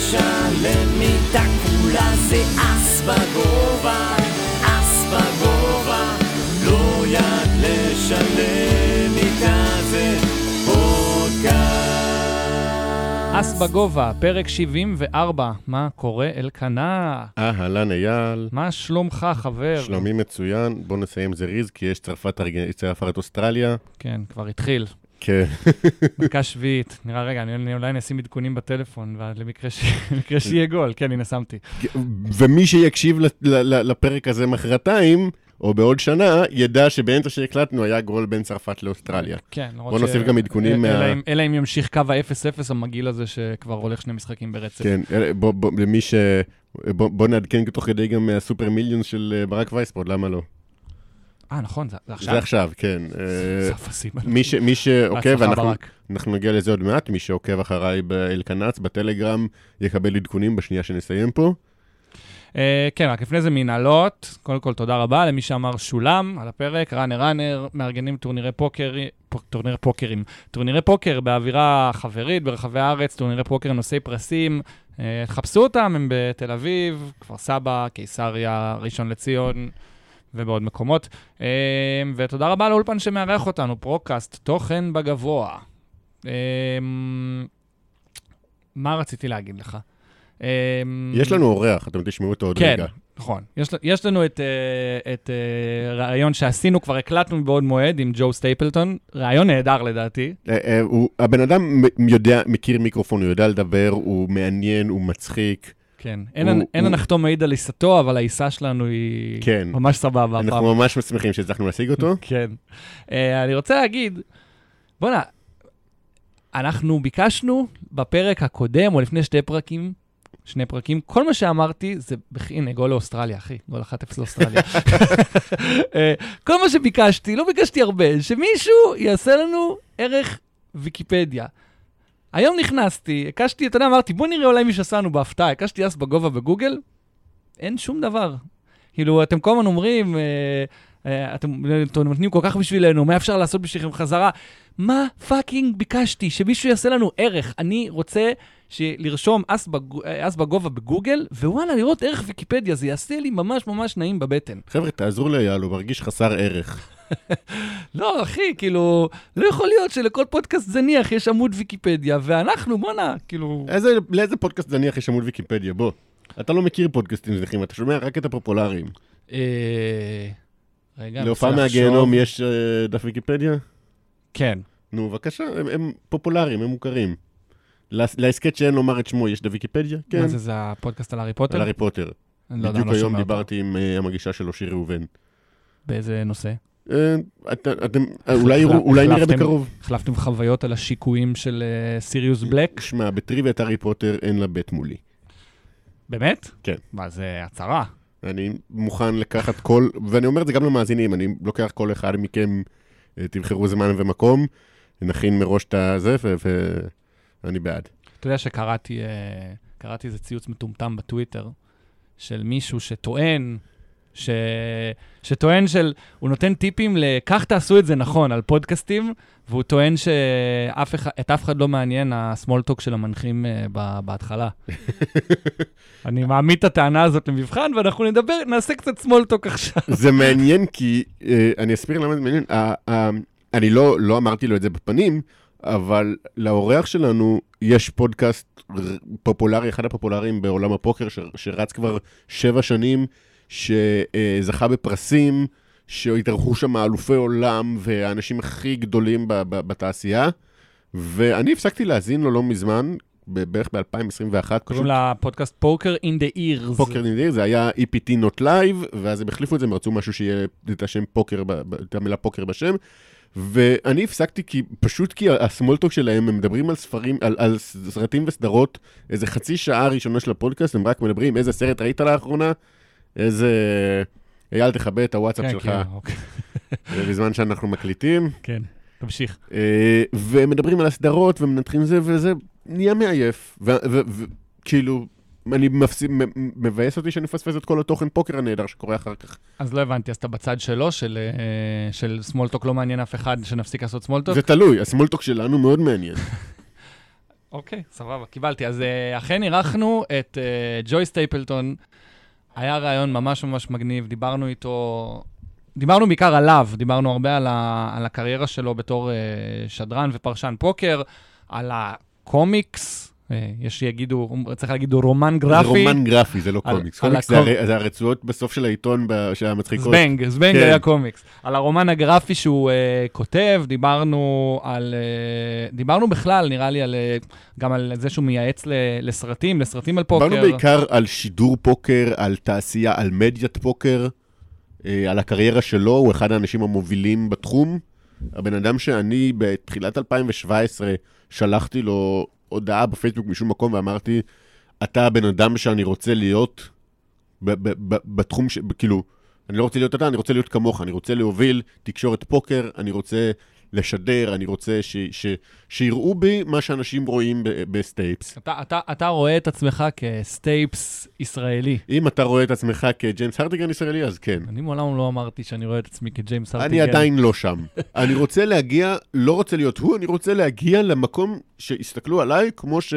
לשלם מיטה כולה זה אס בגובה, אס בגובה, לא יד לשלם מיטה זה פודקאסט. אס בגובה, פרק 74, מה קורה אלקנה? אהלן אייל, מה שלומך, חבר? שלומי מצוין, בוא נסיים זריז, כי יש צרפת, צרפת אוסטרליה. כן, כבר התחיל. כן, דקה שביעית. נראה, רגע, אני אני אולי נשים עדכונים בטלפון, למקרה ש- שיהיה גול. כן, הנה, שמתי. ומי שיקשיב לפרק הזה מחרתיים, או בעוד שנה, ידע שבאמצע שהקלטנו היה גול בין צרפת לאוסטרליה. כן, למרות בוא נוסיף גם עדכונים מה- אלא אם ימשיך קו ה-0-0 המגעיל הזה, שכבר הולך שני משחקים ברצף. כן, אלה- בוא, בוא, למי ש... בוא, בוא נעדכן תוך כדי גם מהסופר מיליונס של אה, ברק וייספורד, למה לא? אה, נכון, זה זה עכשיו? זה עכשיו, כן. אה, זה אפסים. מי, ש, מי שעוקב, אנחנו, נגיע לזה עוד מעט, מי שעוקב אחריי באלקנץ, בטלגרם, יקבל עדכונים בשנייה שנסיים פה. אה, כן, רק לפני זה מנהלות. קודם כל, תודה רבה למי שאמר שולם על הפרק. ראנר ראנר, מארגנים טורנירי פוקר, טורנירי פוקרים. טורנירי פוקר באווירה חברית ברחבי הארץ, טורנירי פוקר נושאי פרסים. אה, חפשו אותם, הם בתל אביב, כפר סבא, קיסריה, ראשון לציון. ובעוד מקומות. אה, ותודה רבה לאולפן שמארח אותנו, פרוקאסט, תוכן בגבוה. אה, מה רציתי להגיד לך? אה, יש לנו אורח, אתם תשמעו אותו עוד כן, רגע. נכון. יש, יש לנו את, אה, את אה, ראיון שעשינו, כבר הקלטנו מבעוד מועד עם ג'ו סטייפלטון. ראיון נהדר לדעתי. אה, הוא- הבן אדם יודע, מכיר מיקרופון, הוא יודע לדבר, הוא מעניין, הוא מצחיק. כן. אין, הוא- אין הוא- הנחתום מעיד על עיסתו, אבל העיסה שלנו היא כן. ממש סבבה. הפעם. אנחנו ממש שמחים שהצלחנו להשיג אותו. כן. Uh, אני רוצה להגיד, בואנה, אנחנו ביקשנו בפרק הקודם, או לפני שתי פרקים, שני פרקים, כל מה שאמרתי זה, הנה, גול לאוסטרליה, אחי, גול 1-0 לאוסטרליה. אה, כל מה שביקשתי, לא ביקשתי הרבה, שמישהו יעשה לנו ערך ויקיפדיה. היום נכנסתי, הקשתי, אתה יודע, אמרתי, בוא נראה אולי מישהו עשה לנו בהפתעה, הקשתי אז בגובה בגוגל, אין שום דבר. כאילו, אתם כל הזמן אומרים, אה, אה, אתם אתם נותנים כל כך בשבילנו, מה אפשר לעשות בשבילכם חזרה? מה פאקינג ביקשתי? שמישהו יעשה לנו ערך. אני רוצה לרשום אס, בג... אה, אס בגובה בגוגל, ווואלה, לראות ערך ויקיפדיה, זה יעשה לי ממש ממש נעים בבטן. חבר'ה, תעזרו לאייל, הוא מרגיש חסר ערך. לא, אחי, כאילו, לא יכול להיות שלכל פודקאסט זניח יש עמוד ויקיפדיה, ואנחנו, בואנה, כאילו... איזה, לאיזה פודקאסט זניח יש עמוד ויקיפדיה? בוא. אתה לא מכיר פודקאסטים זניחים, אתה שומע רק את הפופולריים. אה... רגע, להופעה. מהגיהנום יש אה, דף ויקיפדיה? כן. נו, בבקשה, הם, הם פופולריים, הם מוכרים. להס- להסכת שאין לומר את שמו, יש דף ויקיפדיה? כן. מה זה, זה הפודקאסט על הארי פוטר? על הארי פוטר. לא בדיוק לא היום. דיברתי עם אה, המגישה שלו, שירי ראובן. באיזה נושא? אה, אתם, אה, אולי נראה בקרוב. החלפתם חוויות על השיקויים של אה, סיריוס בלק? שמע, בטריוויית הארי פוטר אין לה בית מולי. באמת? כן. מה, זה הצהרה? אני מוכן לקחת כל, ואני אומר את זה גם למאזינים, אני לוקח כל אחד מכם, אה, תבחרו זמן ומקום, נכין מראש את הזה, ואני בעד. אתה יודע שקראתי אה, קראתי איזה ציוץ מטומטם בטוויטר של מישהו שטוען, ש... שטוען של, הוא נותן טיפים לכך תעשו את זה נכון על פודקאסטים, והוא טוען שאת אף, אחד- אף אחד לא מעניין הסמולטוק של המנחים ב- בהתחלה. אני מעמיד את הטענה הזאת למבחן, ואנחנו נדבר, נעשה קצת סמולטוק עכשיו. זה מעניין כי, אה, אני אסביר למה זה מעניין. ה- ה- אני לא, לא אמרתי לו את זה בפנים, אבל לאורח שלנו יש פודקאסט פופולרי, אחד הפופולריים בעולם הפוקר, ש- שרץ כבר שבע שנים, שזכה בפרסים, שהתארחו שם אלופי עולם והאנשים הכי גדולים ב- ב- בתעשייה, ואני הפסקתי להאזין לו לא מזמן, בערך ב-2021. קוראים לפודקאסט פוקר in the ears. פוקר נדיר, זה היה EPT Not Live, ואז הם החליפו את זה, הם רצו משהו שיהיה את השם פוקר, את המילה פוקר בשם. ואני הפסקתי כי, פשוט כי הסמולטוק שלהם, הם מדברים על ספרים, על, על סרטים וסדרות, איזה חצי שעה ראשונה של הפודקאסט, הם רק מדברים איזה סרט ראית לאחרונה, איזה... אייל, תכבה את הוואטסאפ כן, שלך, כן, אוקיי. בזמן שאנחנו מקליטים. כן, תמשיך. אה, ומדברים על הסדרות ומנתחים זה, וזה נהיה מעייף. וכאילו, אני מפסיד, מ- מבאס אותי שאני מפספס את כל התוכן פוקר הנהדר שקורה אחר כך. אז לא הבנתי, אז אתה בצד שלו, של, אה, של סמולטוק לא מעניין אף אחד, שנפסיק לעשות סמולטוק? זה תלוי, הסמולטוק שלנו מאוד מעניין. אוקיי, סבבה, קיבלתי. אז אה, אכן אירחנו את ג'וי סטייפלטון. היה ראיון ממש ממש מגניב, דיברנו איתו, דיברנו בעיקר עליו, דיברנו הרבה על, ה, על הקריירה שלו בתור אה, שדרן ופרשן פוקר, על הקומיקס, יש שיגידו, צריך להגיד, רומן גרפי. זה רומן גרפי, זה לא על- קומיקס. על קומיקס זה הקום- הר- זה הרצועות בסוף של העיתון ב- שהמצחיקות. זבנג, זבנג כן. היה קומיקס. על הרומן הגרפי שהוא uh, כותב, דיברנו על... Uh, דיברנו בכלל, נראה לי, על, uh, גם על זה שהוא מייעץ ל, לסרטים, לסרטים על פוקר. דיברנו בעיקר על שידור פוקר, על תעשייה, על מדיית פוקר, אה, על הקריירה שלו, הוא אחד האנשים המובילים בתחום. הבן אדם שאני בתחילת 2017 שלחתי לו הודעה בפייסבוק משום מקום ואמרתי, אתה הבן אדם שאני רוצה להיות ב- ב- ב- בתחום, ש... כאילו, אני לא רוצה להיות אתה, אני רוצה להיות כמוך, אני רוצה להוביל תקשורת פוקר, אני רוצה לשדר, אני רוצה ש... ש... שיראו בי מה שאנשים רואים ב- בסטייפס. אתה, אתה, אתה רואה את עצמך כסטייפס ישראלי. אם אתה רואה את עצמך כג'יימס הרטיגן ישראלי, אז כן. אני מעולם לא אמרתי שאני רואה את עצמי כג'יימס הרטיגן. אני עדיין לא שם. אני רוצה להגיע, לא רוצה להיות הוא, אני רוצה להגיע למקום שיסתכלו עליי כמו ש...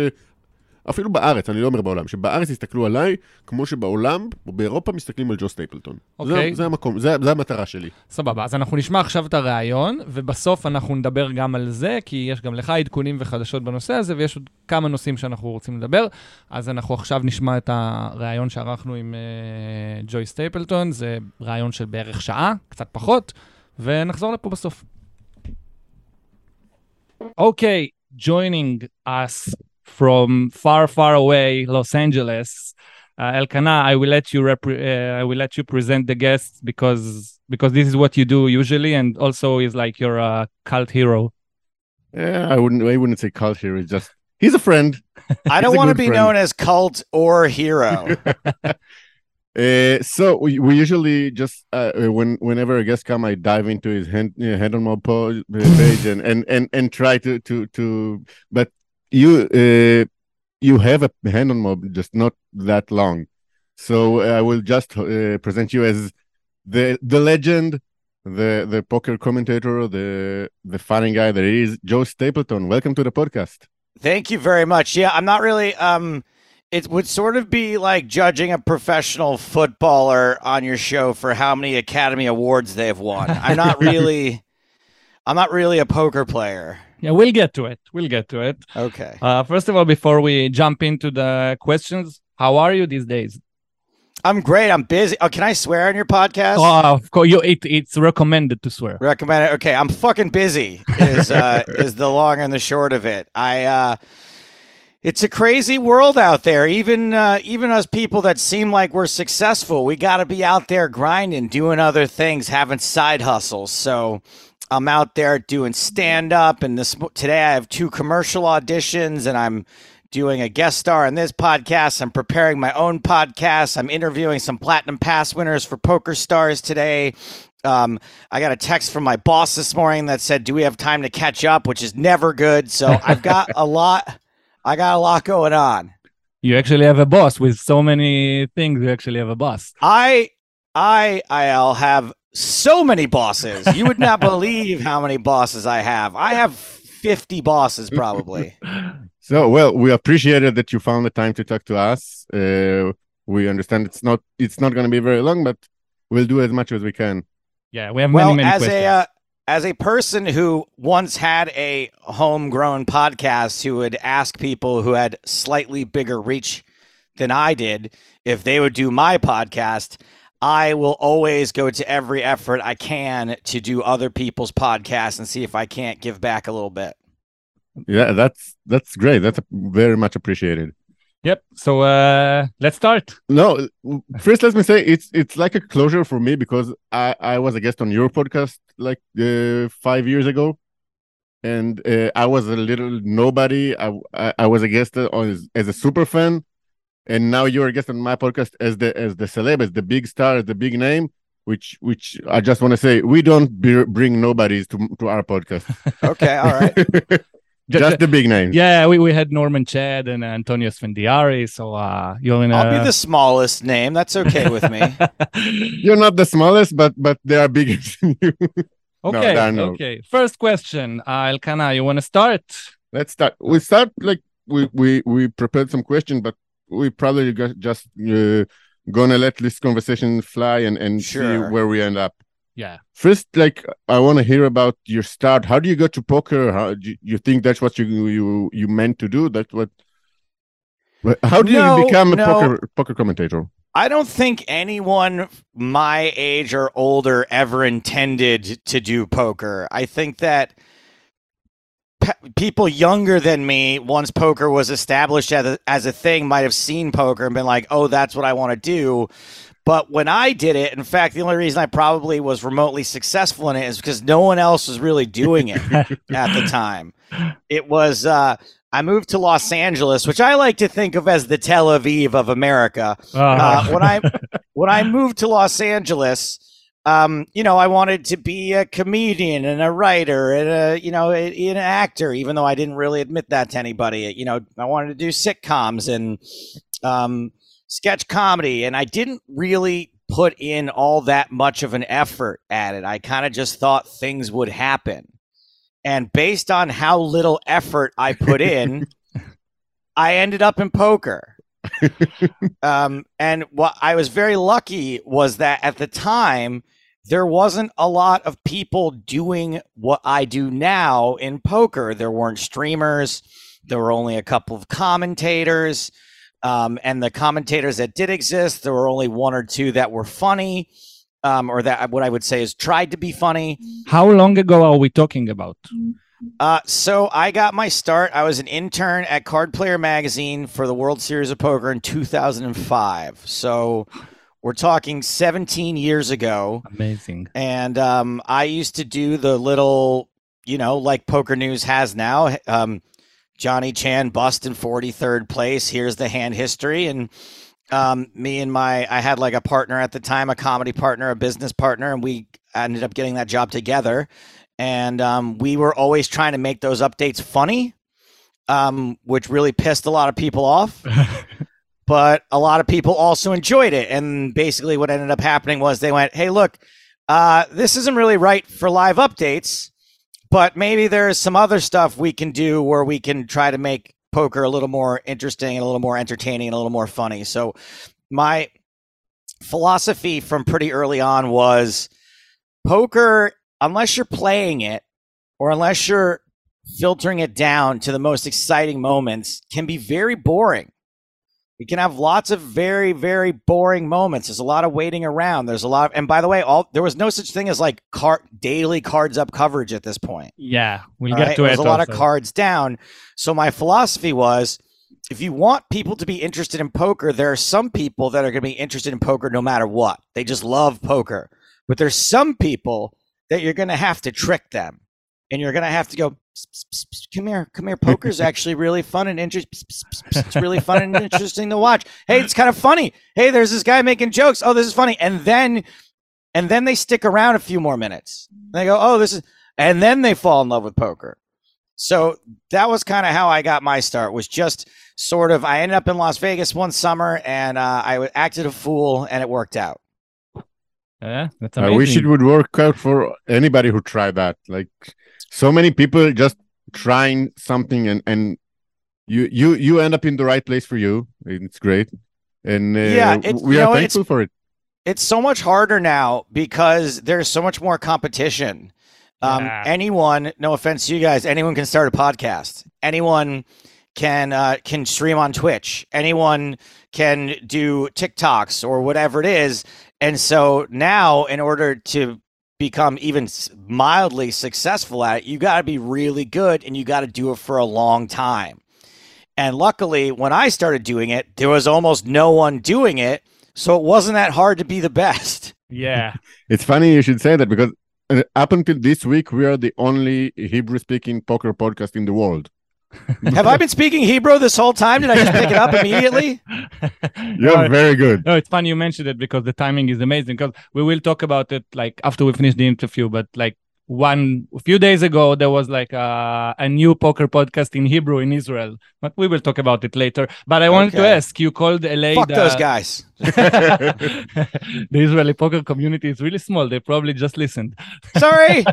אפילו בארץ, אני לא אומר בעולם, שבארץ יסתכלו עליי כמו שבעולם, או באירופה מסתכלים על ג'ו סטייפלטון. אוקיי. זה, זה המקום, זה, זה המטרה שלי. סבבה, אז אנחנו נשמע עכשיו את הריאיון, ובסוף אנחנו נדבר גם על זה, כי יש גם לך עדכונים וחדשות בנושא הזה, ויש עוד כמה נושאים שאנחנו רוצים לדבר. אז אנחנו עכשיו נשמע את הריאיון שערכנו עם uh, ג'וי סטייפלטון, זה ריאיון של בערך שעה, קצת פחות, ונחזור לפה בסוף. אוקיי, joining us from far, far away, Los Angeles. Uh, Elkanah, I will let you rep- uh, I will let you present the guests because because this is what you do usually, and also is like your uh, cult hero. Yeah, I wouldn't, I wouldn't say culture, it's just, he's a friend. I don't want to be friend. known as cult or hero. Uh, so we, we usually just uh, uh, when whenever a guest come, I dive into his hand uh, Hendon Mob page and, and and and try to to to. But you uh, you have a Hendon Mob, just not that long. So I will just uh, present you as the the legend, the the poker commentator, the the funny guy that is Joe Stapleton. Welcome to the podcast. Thank you very much. Yeah, I'm not really um it would sort of be like judging a professional footballer on your show for how many Academy Awards they've won. I'm not really I'm not really a poker player. Yeah, we'll get to it. We'll get to it. Okay. Uh, first of all, before we jump into the questions, how are you these days? I'm great. I'm busy. Oh, can I swear on your podcast? Oh, of course, you, it, it's recommended to swear. Recommend it. Okay, I'm fucking busy. Is uh, is the long and the short of it. I uh, it's a crazy world out there. Even uh, even us people that seem like we're successful, we got to be out there grinding, doing other things, having side hustles. So I'm out there doing stand up, and this today I have two commercial auditions, and I'm doing a guest star on this podcast. I'm preparing my own podcast. I'm interviewing some platinum pass winners for Poker Stars today. Um, I got a text from my boss this morning that said, "Do we have time to catch up?" Which is never good. So I've got a lot. I got a lot going on. You actually have a boss with so many things. You actually have a boss. I, I, I'll have so many bosses. You would not believe how many bosses I have. I have fifty bosses probably. So, well, we appreciated that you found the time to talk to us. Uh, we understand it's not it's not going to be very long, but we'll do as much as we can. Yeah, we have well, many, many as questions. a uh, as a person who once had a homegrown podcast who would ask people who had slightly bigger reach than I did if they would do my podcast, I will always go to every effort I can to do other people's podcasts and see if I can't give back a little bit. Yeah, that's that's great. That's very much appreciated. Yep. So uh, let's start. No, first let me say it's it's like a closure for me because I I was a guest on your podcast like uh, five years ago, and uh, I was a little nobody. I I, I was a guest on as, as a super fan, and now you're a guest on my podcast as the as the celeb, as the big star, as the big name. Which which I just want to say we don't be, bring nobodies to to our podcast. Okay, all right. Ju- just the big names. yeah, we, we had Norman Chad and Antonio Esfandiari. So uh, you're in a. I'll be the smallest name. That's okay with me. You're not the smallest, but but they are bigger than you. Okay. there are no. Okay. First question, uh, Elkanah, you want to start? Let's start. We start like we we we prepared some questions, but we probably just uh, gonna let this conversation fly and and see where we end up. Yeah. First, like I want to hear about your start. How do you go to poker? How do you, you think that's what you you you meant to do? That's what. How did No, you become a no. poker poker commentator? I don't think anyone my age or older ever intended to do poker. I think that pe- people younger than me, once poker was established as a, as a thing, might have seen poker and been like, oh, that's what I want to do. But when I did it, in fact, the only reason I probably was remotely successful in it is because no one else was really doing it at the time. It was, uh, I moved to Los Angeles, which I like to think of as the Tel Aviv of America uh, when I when I moved to Los Angeles, um, you know, I wanted to be a comedian and a writer and a you know a- an actor, even though I didn't really admit that to anybody. You know, I wanted to do sitcoms and um, sketch comedy, and I didn't really put in all that much of an effort at it. I kind of just thought things would happen. And based on how little effort I put in, I ended up in poker um, and what I was very lucky was that at the time there wasn't a lot of people doing what I do now in poker. There weren't streamers. There were only a couple of commentators, um, and the commentators that did exist, there were only one or two that were funny, um, or that what I would say is tried to be funny. How long ago are we talking about? Uh, so I got my start. I was an intern at Card Player Magazine for the World Series of Poker in 2005. So we're talking 17 years ago. Amazing. And um, I used to do the little, you know, like Poker News has now. Um, Johnny Chan bust in 43rd place. Here's the hand history. And um, me and my, I had like a partner at the time, a comedy partner, a business partner, and we ended up getting that job together. And um, we were always trying to make those updates funny, um, which really pissed a lot of people off but a lot of people also enjoyed it. And basically, what ended up happening was they went, "Hey, look, uh, this isn't really right for live updates, but maybe there's some other stuff we can do where we can try to make poker a little more interesting and a little more entertaining and a little more funny." So, my philosophy from pretty early on was poker, unless you're playing it or unless you're filtering it down to the most exciting moments, can be very boring. You can have lots of very, very boring moments. There's a lot of waiting around. There's a lot of, and by the way, all there was no such thing as like card daily cards up coverage at this point. Yeah, we'll all get right? to There's a lot of cards down. So my philosophy was, if you want people to be interested in poker, there are some people that are going to be interested in poker no matter what. They just love poker. But there's some people that you're going to have to trick them, and you're going to have to go. "Psst, psst, psst, psst, Come here, come here. Poker's actually really fun and interesting. It's really fun and interesting to watch. Hey, it's kind of funny. Hey, there's this guy making jokes. Oh, this is funny. And then, and then they stick around a few more minutes. They go, oh, this is, and then they fall in love with poker. So that was kind of how I got my start. Was just sort of I ended up in Las Vegas one summer and uh, I acted a fool and it worked out. Yeah, that's I wish it would work out for anybody who tried that. Like so many people just trying something and and you you you end up in the right place for you. It's great, and uh, Yeah, it's- we are know, thankful for it. It's so much harder now because there's so much more competition. Um, Yeah. Anyone, no offense to you guys, anyone can start a podcast. Anyone can uh, can stream on Twitch. Anyone can do TikToks or whatever it is. And so now, in order to become even mildly successful at it, you got to be really good and you got to do it for a long time. And luckily, when I started doing it, there was almost no one doing it. So it wasn't that hard to be the best. Yeah, It's funny you should say that because uh, up until this week we are the only Hebrew-speaking poker podcast in the world. Have I been speaking Hebrew this whole time? Did I just pick it up immediately? You're No, very good. No, it's funny you mentioned it because the timing is amazing. Because we will talk about it like after we finish the interview. But like one a few days ago, there was like a, a new poker podcast in Hebrew in Israel. But we will talk about it later. But I wanted to ask you called LA. Fuck the, those guys. the Israeli poker community is really small. They probably just listened. Sorry.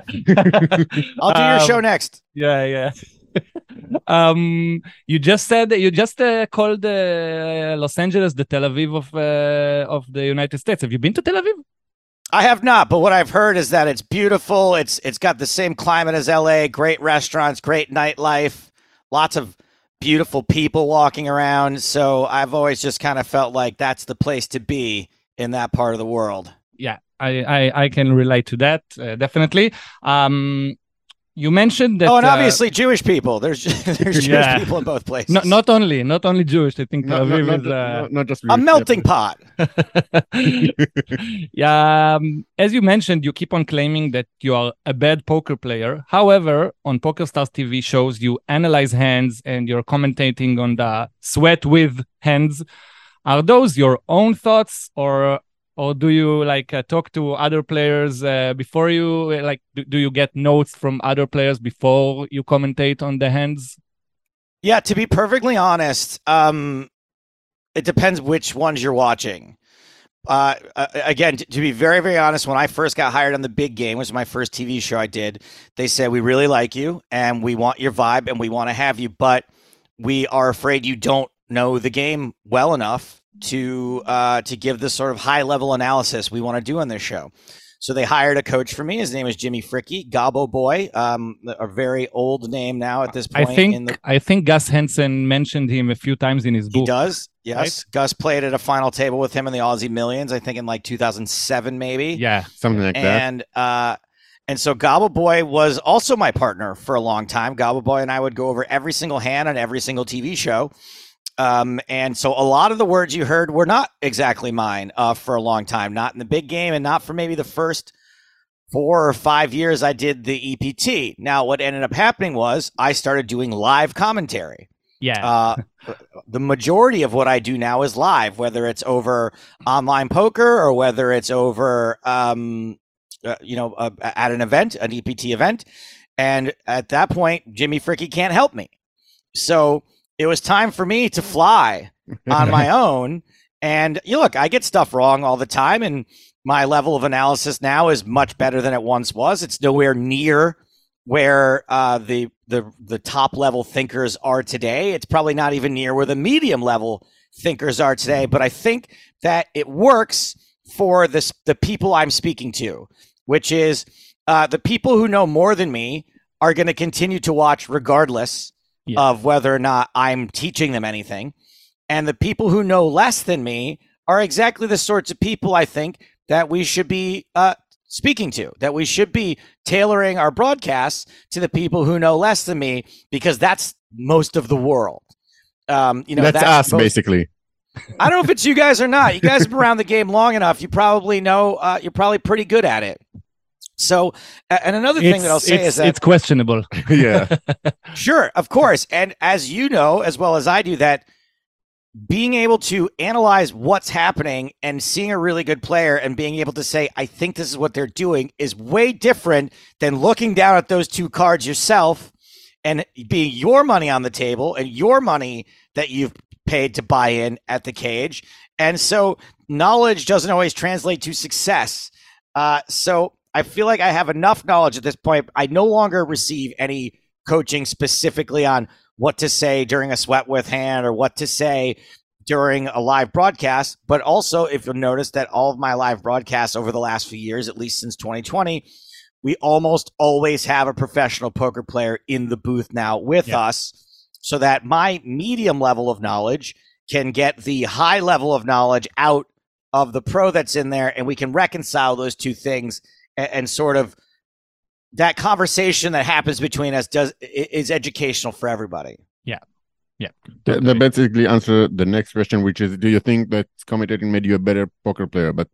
I'll do your Um, show next. Yeah, yeah. um, you just said that you just uh, called uh, Los Angeles the Tel Aviv of uh, of the United States. Have you been to Tel Aviv? I have not, but what I've heard is that it's beautiful. It's it's got the same climate as LA, great restaurants, great nightlife, lots of beautiful people walking around. So I've always just kind of felt like that's the place to be in that part of the world. Yeah, I I, I can relate to that uh, definitely. Um, you mentioned that. oh, and uh, obviously Jewish people. There's there's Jewish Yeah. people in both places. not not only not only Jewish. I think Not, not, not. Uh, not, not just a melting pot. yeah, um, as you mentioned, you keep on claiming that you are a bad poker player. However, on PokerStars TV shows, you analyze hands and you're commentating on the sweat with hands. Are those your own thoughts, or or do you like uh, talk to other players uh, before you uh, like? Do, do you get notes from other players before you commentate on the hands? Yeah, to be perfectly honest, um, it depends which ones you're watching. Uh, uh, again, to be very, very honest, when I first got hired on the big game, which was my first TV show I did, they said, We really like you and we want your vibe and we want to have you, but we are afraid you don't know the game well enough to uh, to give the sort of high level analysis we want to do on this show. So they hired a coach for me. His name is Jimmy Fricke, Gabo Boy, um, a very old name now at this point. I think in the I think Gus Hansen mentioned him a few times in his he book. does. Yes. Gus played at a final table with him in the Aussie Millions, I think in like 2007, maybe. Yeah, Something like that. And uh, and so Gobble Boy was also my partner for a long time. Gobble Boy and I would go over every single hand on every single TV show. Um, and so a lot of the words you heard were not exactly mine uh, for a long time, not in the big game and not for maybe the first four or five years I did the EPT. Now, what ended up happening was I started doing live commentary. yeah. Uh, the majority of what I do now is live, whether it's over online poker or whether it's over, um, uh, you know, uh, at an event, an EPT event. And at that point, Jimmy Fricke can't help me. So it was time for me to fly on my own. And you look, I get stuff wrong all the time, and my level of analysis now is much better than it once was. It's nowhere near where uh, the the the top level thinkers are today. It's probably not even near where the medium level thinkers are today. But I think that it works for this the people I'm speaking to, which is uh, the people who know more than me are going to continue to watch regardless Yeah. of whether or not I'm teaching them anything. And the people who know less than me are exactly the sorts of people I think that we should be uh, speaking to, that we should be tailoring our broadcasts to the people who know less than me, because that's most of the world. Um, you know, That's, us, most- basically. I don't know if it's you guys or not. You guys have been around the game long enough. You probably know. Uh, you're probably pretty good at it. So, and another thing it's, that I'll say is that it's questionable. yeah. Sure, of course. And as you know, as well as I do, that being able to analyze what's happening and seeing a really good player and being able to say, I think this is what they're doing is way different than looking down at those two cards yourself and being your money on the table and your money that you've paid to buy in at the cage. And so knowledge doesn't always translate to success. Uh, so I feel like I have enough knowledge at this point. I no longer receive any coaching specifically on what to say during a sweat with hand or what to say during a live broadcast. But also, if you'll notice that all of my live broadcasts over the last few years, at least since 2020, we almost always have a professional poker player in the booth now with Yeah. us so that my medium level of knowledge can get the high level of knowledge out of the pro that's in there and we can reconcile those two things and, and sort of that conversation that happens between us does is educational for everybody Yeah. Yeah. That, that basically answer the next question, which is, do you think that commentating made you a better poker player? But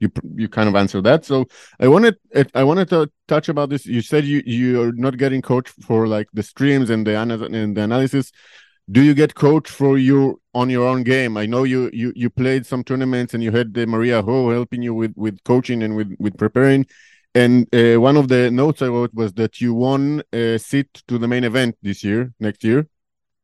you you kind of answered that. So I wanted I wanted to touch about this. You said you you're not getting coached for like the streams and the and the analysis. Do you get coached for your on your own game? I know you you you played some tournaments and you had the Maria Ho helping you with with coaching and with with preparing. And uh, one of the notes I wrote was that you won a seat to the main event this year, next year.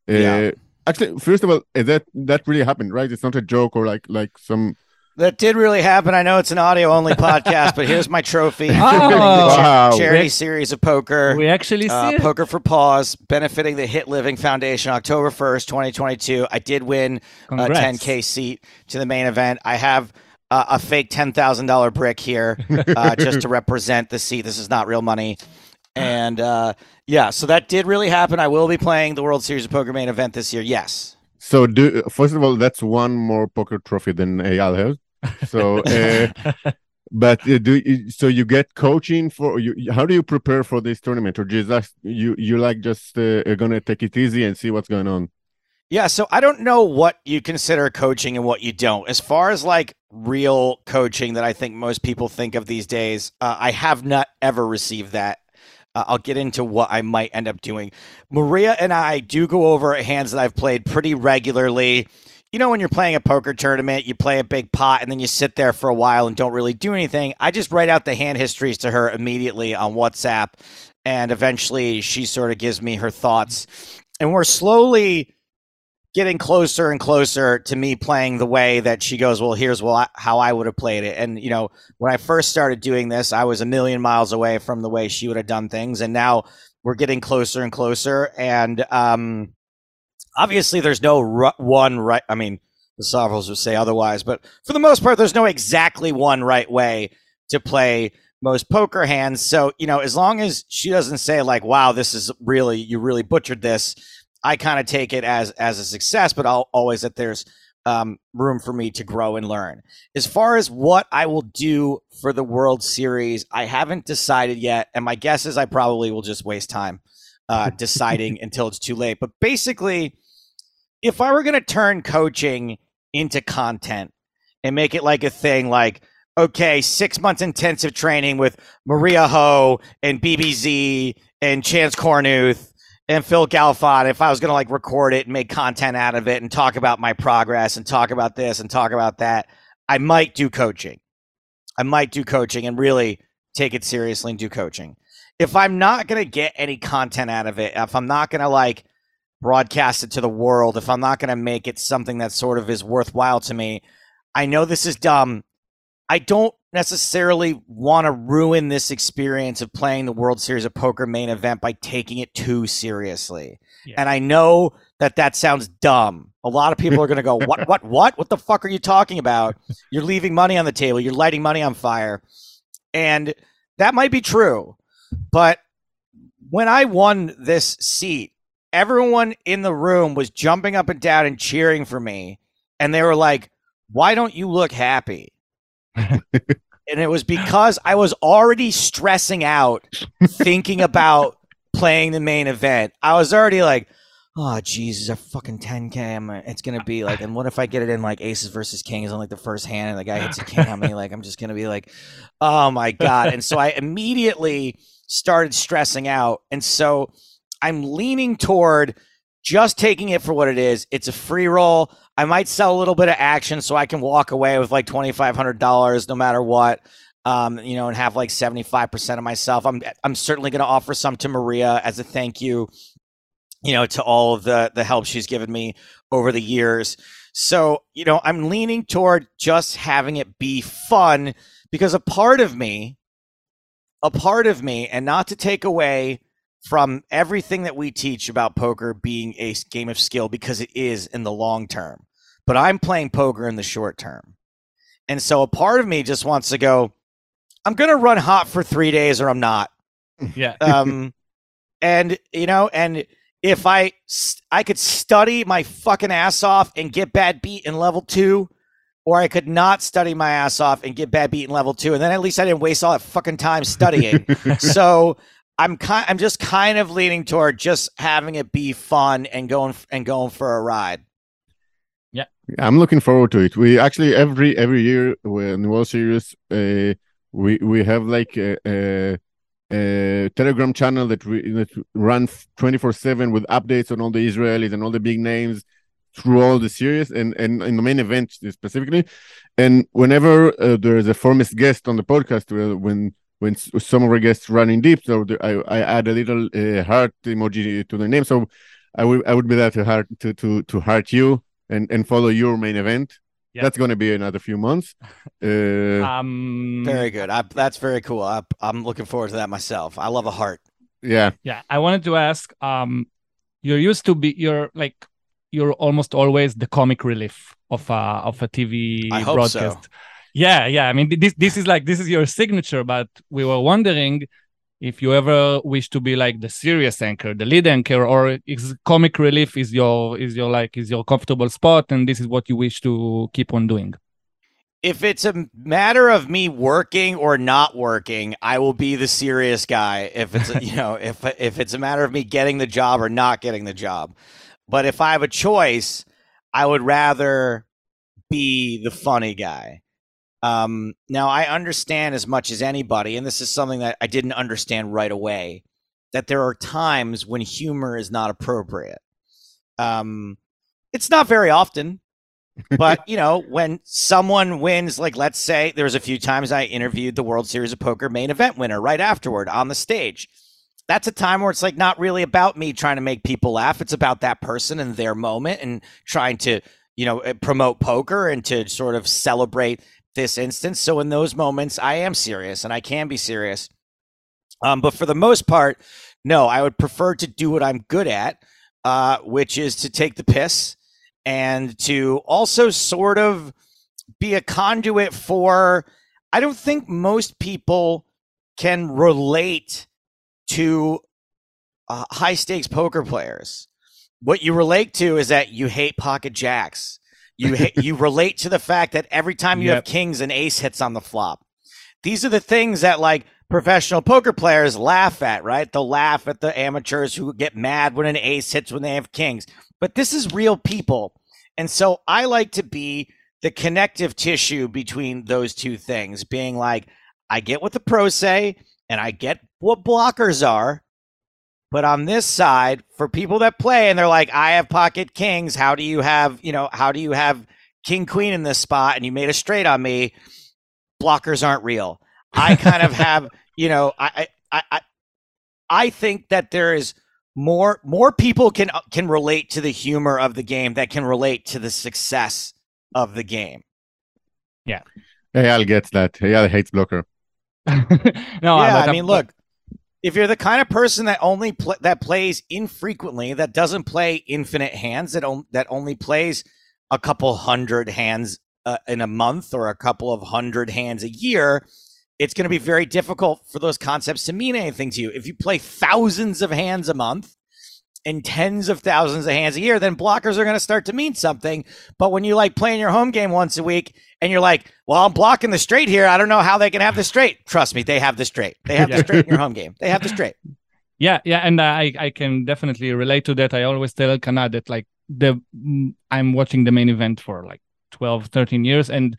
Uh, Yeah. Actually, first of all, uh, that that really happened, right? It's not a joke or like like some That did really happen. I know it's an audio only podcast, but here's my trophy. Oh. Wow. Charity We- series of poker. We actually see Uh, it. Poker for Pause, benefiting the Hit Living Foundation, October 1st, 2022. I did win a 10K seat to the main event. I have uh, a fake $10,000 brick here uh, just to represent the seat. This is not real money. And uh, yeah, so that did really happen. I will be playing the World Series of Poker main event this year. Yes. So, do first of all, that's one more poker trophy than Eyal has. So, uh, but uh, do you, so you get coaching for you? you- How do you prepare for this tournament, or just you you like just uh, gonna take it easy and see what's going on? Yeah, so I don't know what you consider coaching and what you don't. As far as like real coaching that I think most people think of these days, uh, I have not ever received that. Uh, I'll get into what I might end up doing. Maria and I do go over hands that I've played pretty regularly. You know, when you're playing a poker tournament, you play a big pot and then you sit there for a while and don't really do anything. I just write out the hand histories to her immediately on WhatsApp. And eventually she sort of gives me her thoughts. And we're slowly getting closer and closer to me playing the way that she goes well here's I, how i would have played it. And you know when i first started doing this i was a million miles away from the way she would have done things and now we're getting closer and closer and um obviously there's no one right i mean the sovereigns would say otherwise but for the most part there's no exactly one right way to play most poker hands. So you know as long as she doesn't say like wow this is really you really butchered this I kind of take it as as a success, but I'll always that there's um, room for me to grow and learn. As far as what I will do for the World Series, I haven't decided yet, and my guess is I probably will just waste time uh, deciding until it's too late. But basically, if I were going to turn coaching into content and make it like a thing, like okay, six months intensive training with Maria Ho and BBZ and Chance Kornuth and Phil Galfond, if I was going to like record it and make content out of it and talk about my progress and talk about this and talk about that, I might do coaching. I might do coaching and really take it seriously and do coaching. If I'm not going to get any content out of it, if I'm not going to like broadcast it to the world, if I'm not going to make it something that sort of is worthwhile to me, I know this is dumb. I don't necessarily want to ruin this experience of playing the World Series of Poker main event by taking it too seriously. Yeah. And I know that that sounds dumb. A lot of people are going to go, "What what what? What the fuck are you talking about? You're leaving money on the table. You're lighting money on fire." And that might be true. But when I won this seat, everyone in the room was jumping up and down and cheering for me. And they were like, "Why don't you look happy?" And it was because I was already stressing out thinking about playing the main event. I was already like, oh Jesus, a fucking 10k. I'm, it's gonna be like, and what if I get it in like aces versus kings on like the first hand, and the guy hits a king on me? Like, I'm just gonna be like, oh my god. And so I immediately started stressing out, and so I'm leaning toward just taking it for what it is. It's a free roll. I might sell a little bit of action so I can walk away with like twenty five hundred dollars no matter what. Um, you know, and have like seventy five percent of myself. I'm I'm certainly going to offer some to Maria as a thank you. You know, to all of the the help she's given me over the years. So you know, I'm leaning toward just having it be fun because a part of me, a part of me, and not to take away from everything that we teach about poker being a game of skill because it is in the long term. But I'm playing poker in the short term. And so a part of me just wants to go, I'm going to run hot for three days or I'm not. yeah. Um, and, you know, and if I, I could study my fucking ass off and get bad beat in level two, or I could not study my ass off and get bad beat in level two. And then at least I didn't waste all that fucking time studying so I'm kind I'm just kind of leaning toward just having it be fun and going and going for a ride. Yeah. I'm looking forward to it. We actually every every year when World Series, uh, we we have like a, a, a Telegram channel that we that runs twenty four seven with updates on all the Israelis and all the big names through all the series and and in the main event specifically. And whenever uh, there is a famous guest on the podcast, uh, when when s- some of our guests run in deep, so the, I I add a little uh, heart emoji to the name. So I would I would be there to heart to to to heart you and and follow your main event. Yeah. That's going to be another few months. Uh, Um, Very good. I, that's very cool. I, I'm looking forward to that myself. I love a heart. yeah. Yeah, I wanted to ask. Um, you're used to be. You're like, you're almost always the comic relief of a of a TV I hope so. Yeah, yeah. I mean, this this is like this is your signature. But we were wondering if you ever wish to be like the serious anchor, the lead anchor, or is comic relief is your is your like is your comfortable spot, and this is what you wish to keep on doing. If it's a matter of me working or not working, I will be the serious guy. If it's you know if if it's a matter of me getting the job or not getting the job, but if I have a choice, I would rather be the funny guy. Um, now I understand as much as anybody, and this is something that I didn't understand right away, that there are times when humor is not appropriate. Um, it's not very often, but you know, when someone wins, like let's say there was a few times I interviewed the World Series of Poker main event winner right afterward on the stage. That's a time where it's like not really about me trying to make people laugh. It's about that person and their moment and trying to, you know, eh, promote poker and to sort of celebrate this instance. So in those moments, I am serious and I can be serious. Um, but for the most part, no, I would prefer to do what I'm good at, uh, which is to take the piss and to also sort of be a conduit for. I don't think most people can relate to uh, high stakes poker players. What you relate to is that you hate pocket jacks. You you relate to the fact that every time you have kings and ace hits on the flop. These are the things that like professional poker players laugh at, right? They'll laugh at the amateurs who get mad when an ace hits when they have kings. But this is real people. And so I like to be the connective tissue between those two things, being like, I get what the pros say and I get what blockers are. But on this side, for people that play and they're like, I have pocket kings, how do you have, you know, how do you have king queen in this spot and you made a straight on me? Blockers aren't real. I kind of have, you know, I, I, I, I think that there is more more people can uh, can relate to the humor of the game that can relate to the success of the game. Eyal gets that. Eyal hates blocker. no, yeah, but I mean, look, if you're the kind of person that only pl- that plays infrequently, that doesn't play infinite hands, that on- that only plays a couple hundred hands uh, in a month or a couple of hundred hands a year, it's going to be very difficult for those concepts to mean anything to you. If you play thousands of hands a month and tens of thousands of hands a year, then blockers are going to start to mean something. But when you like playing your home game once a week and you're like, well, I'm blocking the straight here. I don't know how they can have the straight. Trust me, they have the straight. They have the straight in your home game. They have the straight. Yeah, yeah, and I I can definitely relate to that. I always tell Elkanah that like the I'm watching the main event for like 12, 13 years, and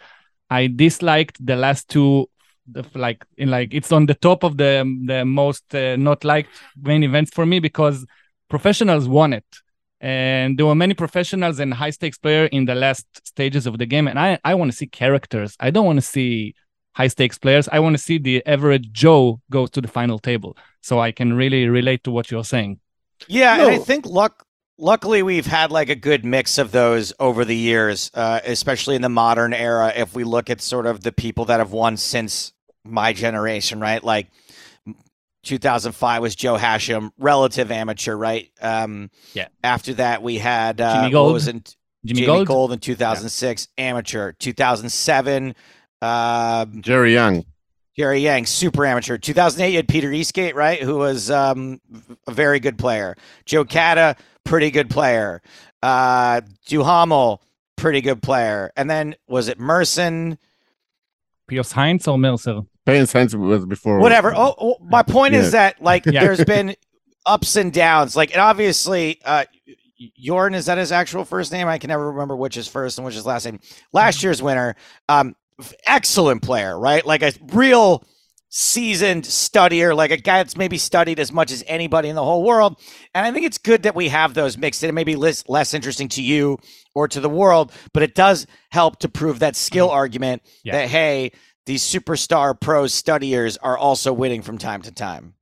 I disliked the last two. The, like in like it's on the top of the the most uh, not liked main events for me because professionals won it and there were many professionals and high stakes player in the last stages of the game and i i want to see characters i don't want to see high stakes players i want to see the average joe go to the final table so I can really relate to what you're saying. Yeah, and I think luck. Luckily, we've had like a good mix of those over the years, uh, especially in the modern era. If we look at sort of the people that have won since my generation, right? Like 2005 was Joe Hachem, relative amateur, right? Um, Yeah. After that, we had uh, Jimmy Gold. was in Jimmy, Jamie Gold, Gold in 2006, amateur. 2007, um, Jerry Young. Jerry Yang, super amateur. 2008, you had Peter Eastgate, right? Who was um, a very good player. Joe Cada, pretty good player. Uh, Duhamel, pretty good player. And then was it Merson? Pius Heinz or Mercer? Payne Sainz was before. Whatever. Oh, oh, my point Yeah. is that like Yeah. there's been ups and downs. Like, and obviously, uh, Jordan is that his actual first name? I can never remember which is first and which is last name. Last year's winner, um, excellent player, right? Like a real seasoned studier, like a guy that's maybe studied as much as anybody in the whole world. And I think it's good that we have those mixed in. It may be less, less interesting to you or to the world, but it does help to prove that skill argument Yeah. that, hey, these superstar pro studiers are also winning from time to time.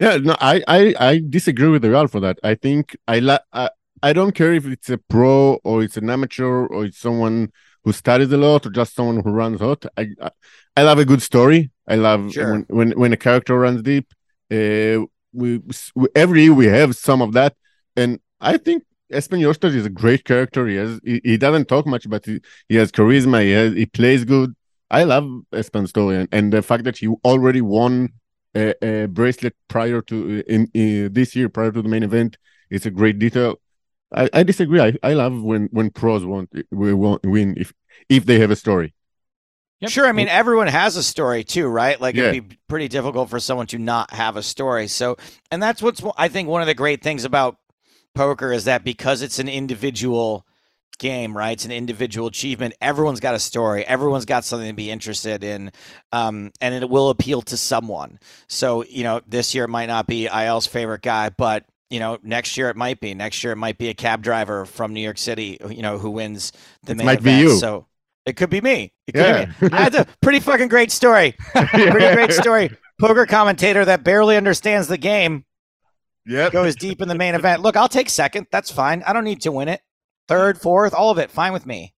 Yeah, no, I, I, I disagree with the Real for that. I think I, la- I I don't care if it's a pro or it's an amateur or it's someone who studies a lot or just someone who runs hot. I I, I love a good story. I love Sure. when, when when a character runs deep. Uh, we, we every year we have some of that, and I think Espen Jorstad is a great character. He has he, he doesn't talk much, but he, he has charisma. He has, he plays good. I love Espen's story, and, and the fact that he already won a, a bracelet prior to uh, in, in this year prior to the main event. It's a great detail. I, I disagree. I, I love when when pros want we won't win if if they have a story. Yep. Sure. I mean, everyone has a story too, right? Like Yeah. it'd be pretty difficult for someone to not have a story. So, and that's what's I think one of the great things about poker is that because it's an individual game, right? It's an individual achievement. Everyone's got a story. Everyone's got something to be interested in, um, and it will appeal to someone. So, you know, this year it might not be IL's favorite guy, but you know, next year it might be. Next year it might be a cab driver from New York City, you know, who wins the It main might be event. you. So it could be me. It could Yeah. be me. That's a pretty fucking great story. Pretty great story. Poker commentator that barely understands the game Yep. goes deep in the main event. Look, I'll take second. That's fine. I don't need to win it. Third, fourth, all of it. Fine with me.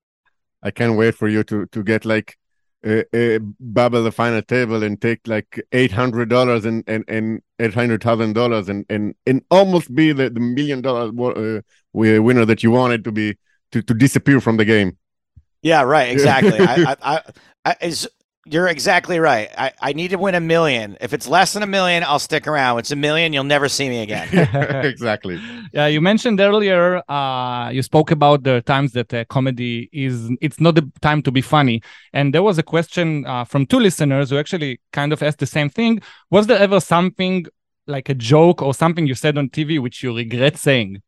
I can't wait for you to to get like a, bubble the final table and take like eight hundred dollars and and and eight hundred thousand dollars and and and almost be the, the million dollar uh, winner that you wanted to be to to disappear from the game. Yeah, right. Exactly. I, I, I, I is you're exactly right. I, I need to win a million. If it's less than a million, I'll stick around. If It's a million, you'll never see me again. exactly. Yeah, you mentioned earlier. Uh, you spoke about the times that uh, comedy is. It's not the time to be funny, and there was a question uh, from two listeners who actually kind of asked the same thing. Was there ever something like a joke or something you said on TV which you regret saying?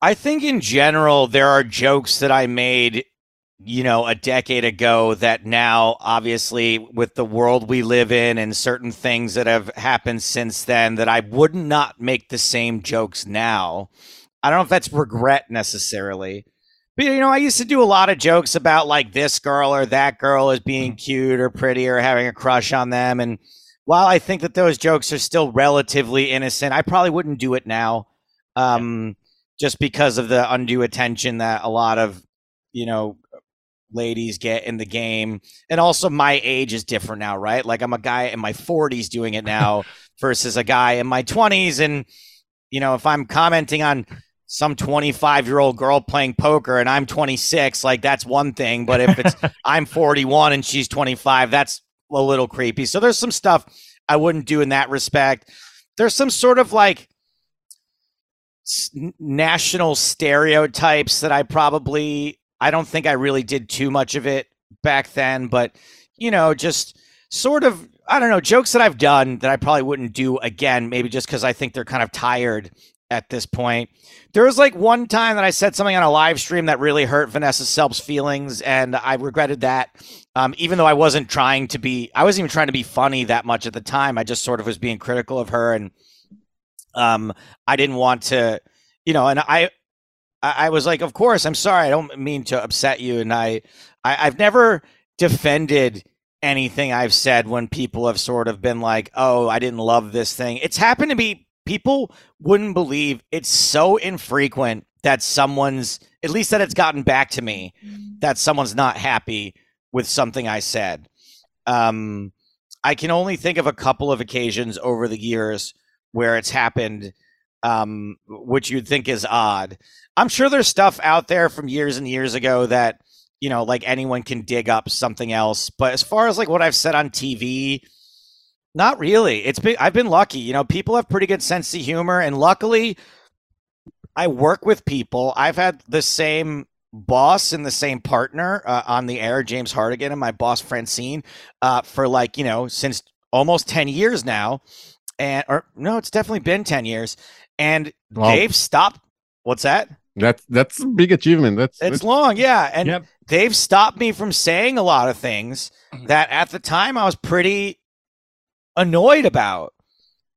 I think in general, there are jokes that I made, you know, a decade ago that now, obviously, with the world we live in and certain things that have happened since then, that I would not make the same jokes now. I don't know if that's regret necessarily. But, you know, I used to do a lot of jokes about like this girl or that girl as being cute or pretty or having a crush on them. And while I think that those jokes are still relatively innocent, I probably wouldn't do it now. Um, just because of the undue attention that a lot of you know ladies get in the game and also my age is different now right? Like i'm a guy in my 40s doing it now versus a guy in my 20s and you know if i'm commenting on some 25 year old girl playing poker and i'm 26 like that's one thing but if it's i'm 41 and she's 25 that's a little creepy. So there's some stuff i wouldn't do in that respect. There's some sort of like national stereotypes that I probably I don't think I really did too much of it back then, but you know, just sort of I don't know, jokes that I've done that I probably wouldn't do again, maybe just because I think they're kind of tired at this point. There was like one time that I said something on a live stream that really hurt Vanessa Selbst's feelings, and I regretted that. Um, even though I wasn't trying to be, I wasn't even trying to be funny that much at the time. I just sort of was being critical of her, and um, I didn't want to, you know, and I, I I was like, of course, I'm sorry. I don't mean to upset you. And I, I I've never defended anything I've said when people have sort of been like, oh, I didn't love this thing. It's happened to be people wouldn't believe it's so infrequent that someone's at least that it's gotten back to me that someone's not happy with something I said. Um, I can only think of a couple of occasions over the years where it's happened, um, which you'd think is odd. I'm sure there's stuff out there from years and years ago that you know, like anyone can dig up something else. But as far as like what I've said on TV, not really. It's been I've been lucky. You know, people have pretty good sense of humor, and luckily, I work with people. I've had the same boss and the same partner uh, on the air, James Hartigan, and my boss Francine, uh, for like you know since almost ten years now, and or no, it's definitely been ten years, and Wow. they've stopped. What's that? That's that's a big achievement. That's, It's that's long, yeah, and Yep. they've stopped me from saying a lot of things Mhm. that at the time I was pretty annoyed about.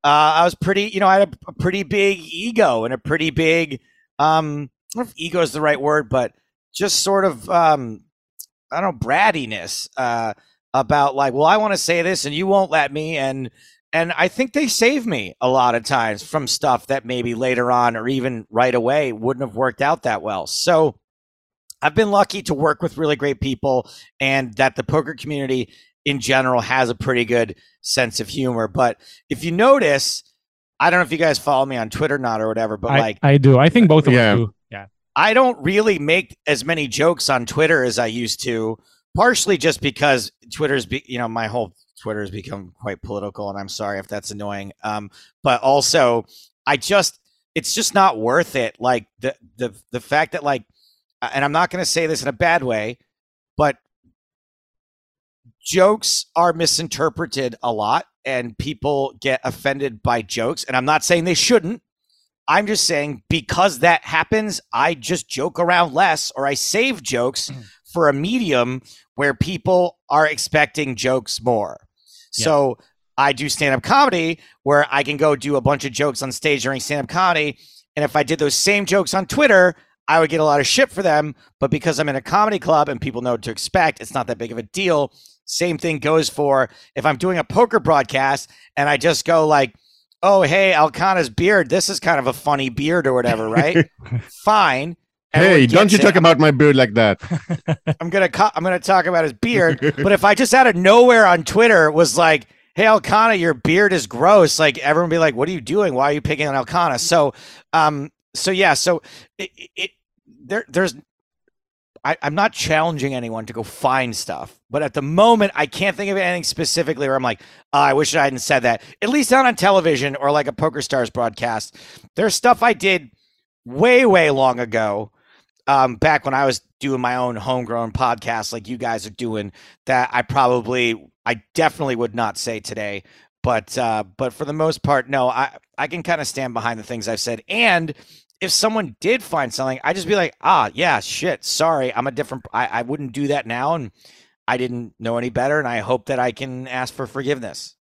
Uh, I was pretty, you know, I had a, a pretty big ego and a pretty big, um, I don't know if ego is the right word, but just sort of, um, I don't know, brattiness uh, about like, well, I want to say this and you won't let me, and and I think they save me a lot of times from stuff that maybe later on or even right away wouldn't have worked out that well. So I've been lucky to work with really great people and that the poker community in general has a pretty good sense of humor. But if you notice, I don't know if you guys follow me on Twitter or not or whatever, but I, like I do. I think both of Yeah. us do. Yeah. I don't really make as many jokes on Twitter as I used to, partially just because Twitter's, be, you know, my whole Twitter has become quite political, and I'm sorry if that's annoying. Um, but also, I just, it's just not worth it. Like the the the fact that like, and I'm not going to say this in a bad way, but jokes are misinterpreted a lot, and people get offended by jokes. And I'm not saying they shouldn't. I'm just saying because that happens, I just joke around less or I save jokes Mhm. for a medium where people are expecting jokes more. Yeah. So I do stand up comedy where I can go do a bunch of jokes on stage during stand up comedy. And if I did those same jokes on Twitter, I would get a lot of shit for them. But because I'm in a comedy club and people know what to expect, it's not that big of a deal. Same thing goes for if I'm doing a poker broadcast and I just go like, oh, hey, Elkana's beard, this is kind of a funny beard or whatever, right? Fine. Hey, don't you it. talk about my beard like that. I'm gonna co- I'm gonna talk about his beard. but if I just out of nowhere on Twitter was like, "Hey Elkanah, your beard is gross," like everyone be like, "What are you doing? Why are you picking on Elkanah?" So, um, so yeah, so it, it there there's. I, I'm not challenging anyone to go find stuff, but at the moment, I can't think of anything specifically where I'm like, oh, I wish I hadn't said that. At least not on television or like a Poker Stars broadcast. There's stuff I did way, way long ago um, back when I was doing my own homegrown podcast, like you guys are doing, that I probably, I definitely would not say today. But, uh, but for the most part, no, I, I can kind of stand behind the things I've said. And if someone did find something, I'd just be like, ah, yeah, shit, sorry, I'm a different. I, I wouldn't do that now, and I didn't know any better, and I hope that I can ask for forgiveness.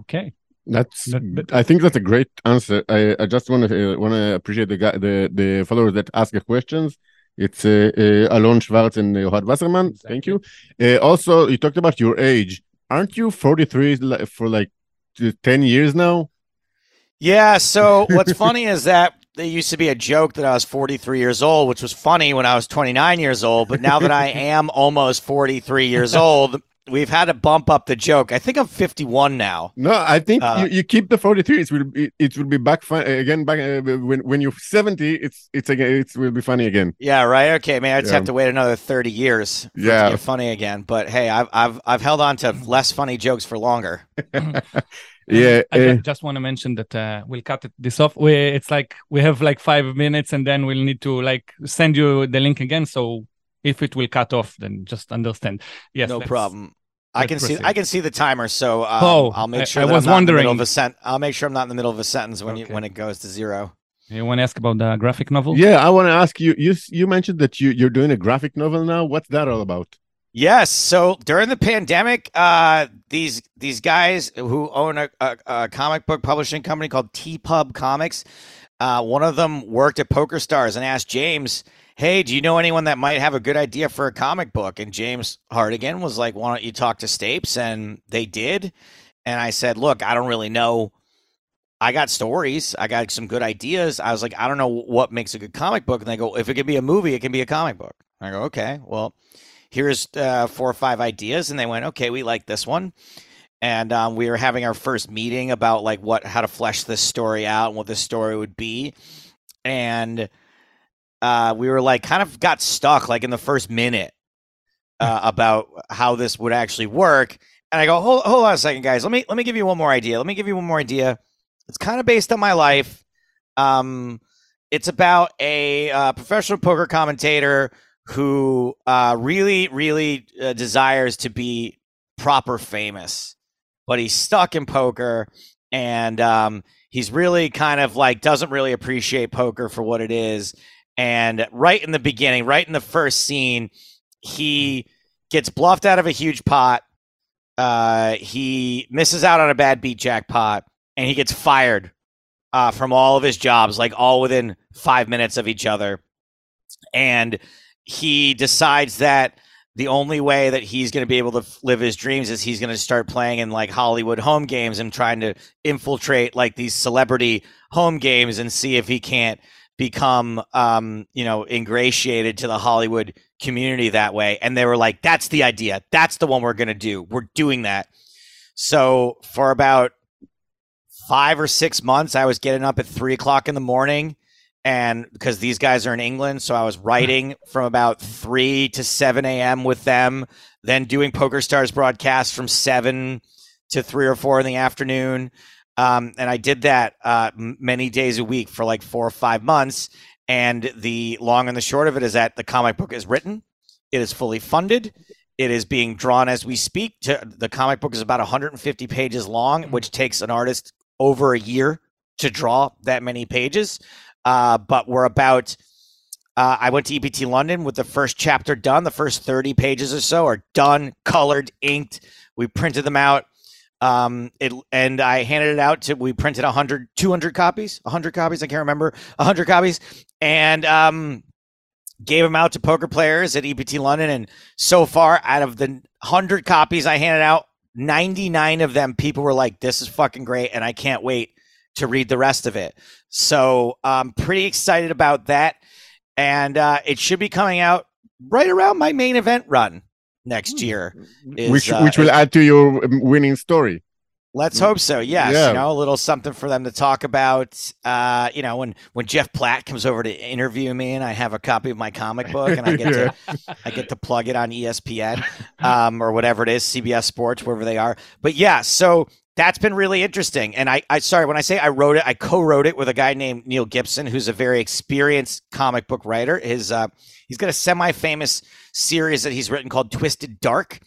Okay. That's. That- that- I think that's a great answer. I, I just want to uh, want to appreciate the guy, the the followers that ask the questions. It's uh, uh, Alon Schwartz and uh, Ohad Wasserman. Thank you. Uh, also, you talked about your age. Aren't you 43 for like 10 years now? Yeah. So what's funny is that there used to be a joke that I was 43 years old, which was funny when I was 29 years old. But now that I am almost 43 years old, we've had to bump up the joke. I think I'm 51 now. No, I think Uh, you, you keep the 43. It will be, it will be back fun again. Back uh, when when you're 70, it's it's again it will be funny again. Yeah. Right. Okay. Maybe I just Yeah. have to wait another 30 years. For it to Yeah. get funny again. But hey, I've I've I've held on to less funny jokes for longer. Yeah. I uh, ju- just want to mention that uh, we'll cut it, this off. We, it's like we have like five minutes and then we'll need to like send you the link again. So if it will cut off, then just understand. Yes. no problem. I let's can see. I can see the timer, so um, Oh, I'll make sure I that was I'm not in the middle wondering. of a sent. I'll make sure I'm not in the middle of a sentence when you when it goes to zero. You want to ask about the graphic novel? yeah, I want to ask you. You you mentioned that you you're doing a graphic novel now. What's that all about? Yes. So during the pandemic, uh, these these guys who own a, a, a comic book publishing company called TPub Comics, uh, one of them worked at Poker Stars and asked James, "Hey, do you know anyone that might have a good idea for a comic book?" And James Hartigan was like, "Why don't you talk to Stapes?" And they did. And I said, "Look, I don't really know." I got stories. I got some good ideas. I was like, I don't know what makes a good comic book. And they go, if it can be a movie, it can be a comic book. I go, okay, well, here's uh, four or five ideas. And they went, okay, we like this one. And um, we were having our first meeting about like what, how to flesh this story out and what this story would be. And uh, we were like, kind of got stuck like in the first minute uh, about how this would actually work. And I go, hold, hold on a second, guys. Let me let me give you one more idea. Let me give you one more idea. It's kind of based on my life. Um, it's about a uh, professional poker commentator who uh, really, really uh, desires to be proper famous, but he's stuck in poker, and um, he's really kind of like doesn't really appreciate poker for what it is. And right in the beginning, right in the first scene, he gets bluffed out of a huge pot. Uh, he misses out on a bad beat jackpot, and he gets fired uh, from all of his jobs, like all within five minutes of each other. And he decides that the only way that he's going to be able to live his dreams is he's going to start playing in like Hollywood home games and trying to infiltrate like these celebrity home games and see if he can't become um, you know ingratiated to the Hollywood community that way, and they were like, "That's the idea. That's the one we're going to do. We're doing that." So for about five or six months, I was getting up at three o'clock in the morning. And because these guys are in England, so I was writing from about 3 to 7 a.m. with them, then doing Poker Stars broadcasts from 7 to 3 or 4 in the afternoon. Um, and I did that uh, many days a week for like four or five months. And the long and the short of it is that the comic book is written, it is fully funded, it is being drawn as we speak. To, the comic book is about 150 pages long, mm. which takes an artist over a year to draw that many pages. Uh, but we're about. Uh, I went to EPT London with the first chapter done. The first 30 pages or so are done, colored, inked. We printed them out. Um, it and I handed it out to. We printed 100, 200 copies, 100 copies. I can't remember 100 copies, and um, gave them out to poker players at EPT London. And so far, out of the 100 copies I handed out, 99 of them people were like, "This is fucking great," and I can't wait to read the rest of it. So I'm pretty excited about that. And uh, it should be coming out right around my main event run next hmm. year. Is, which, uh, which will add to your um, winning story. Let's hope so. Yes, yeah. you know, a little something for them to talk about. Uh, you know, when when Jeff Platt comes over to interview me, and I have a copy of my comic book, and I get yeah. to I get to plug it on ESPN um, or whatever it is, CBS Sports, wherever they are. But yeah, so that's been really interesting. And I, I sorry when I say I wrote it, I co-wrote it with a guy named Neil Gibson, who's a very experienced comic book writer. His uh, he's got a semi-famous series that he's written called Twisted Dark.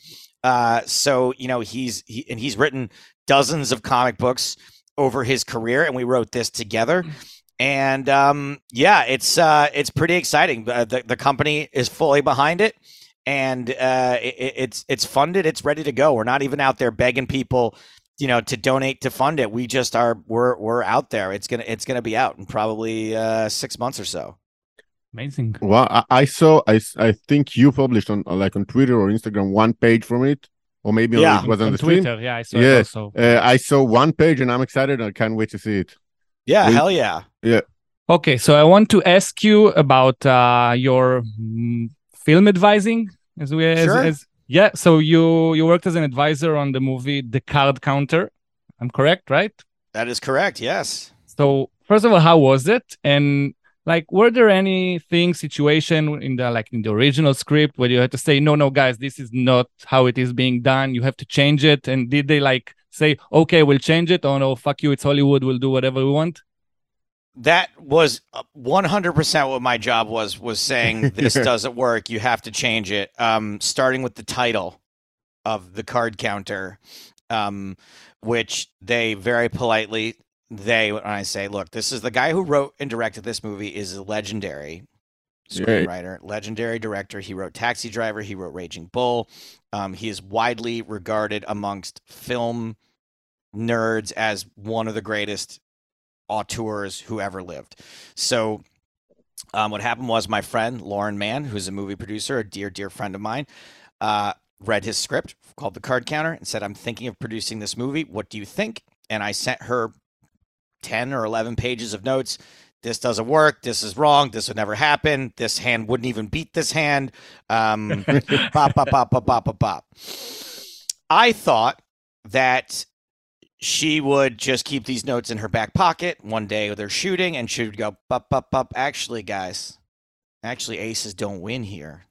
Uh, so you know he's he and he's written dozens of comic books over his career, and we wrote this together. And um, yeah, it's uh, it's pretty exciting. Uh, the the company is fully behind it, and uh, it, it's it's funded. It's ready to go. We're not even out there begging people you know to donate to fund it we just are we're we're out there it's gonna it's gonna be out in probably uh six months or so amazing well i, I saw i i think you published on like on twitter or instagram one page from it or maybe yeah, it was on, on the Twitter. Stream. Yeah, I saw yeah. it also. Uh, I saw one page and I'm excited. I can't wait to see it. Yeah, we, hell yeah. Yeah. Okay, so I want to ask you about uh, your mm, film advising as we sure. as, as yeah, so you you worked as an advisor on the movie The Card Counter. I'm correct, right? That is correct. Yes. So first of all, how was it? And like, were there any anything situation in the like in the original script where you had to say, no, no, guys, this is not how it is being done. You have to change it. And did they like say, okay, we'll change it? Oh no, fuck you, it's Hollywood. We'll do whatever we want that was 100% what my job was was saying this doesn't work. You have to change it. Um, starting with the title of the card counter um, which they very politely they when i say look this is the guy who wrote and directed this movie is a legendary screenwriter legendary director. He wrote taxi driver. He wrote raging bull. Um, he is widely regarded amongst film nerds as one of the greatest auteurs who ever lived. So um, what happened was my friend Lauren Mann, who's a movie producer, a dear, dear friend of mine, uh, read his script called The Card Counter and said, I'm thinking of producing this movie. What do you think? And I sent her 10 or 11 pages of notes. This doesn't work. This is wrong. This would never happen. This hand wouldn't even beat this hand. Um, bop, bop, bop, bop, bop, bop, bop. I thought that she would just keep these notes in her back pocket. One day they're shooting, and she would go, "Bup, bup, bup." Actually, guys, actually, aces don't win here.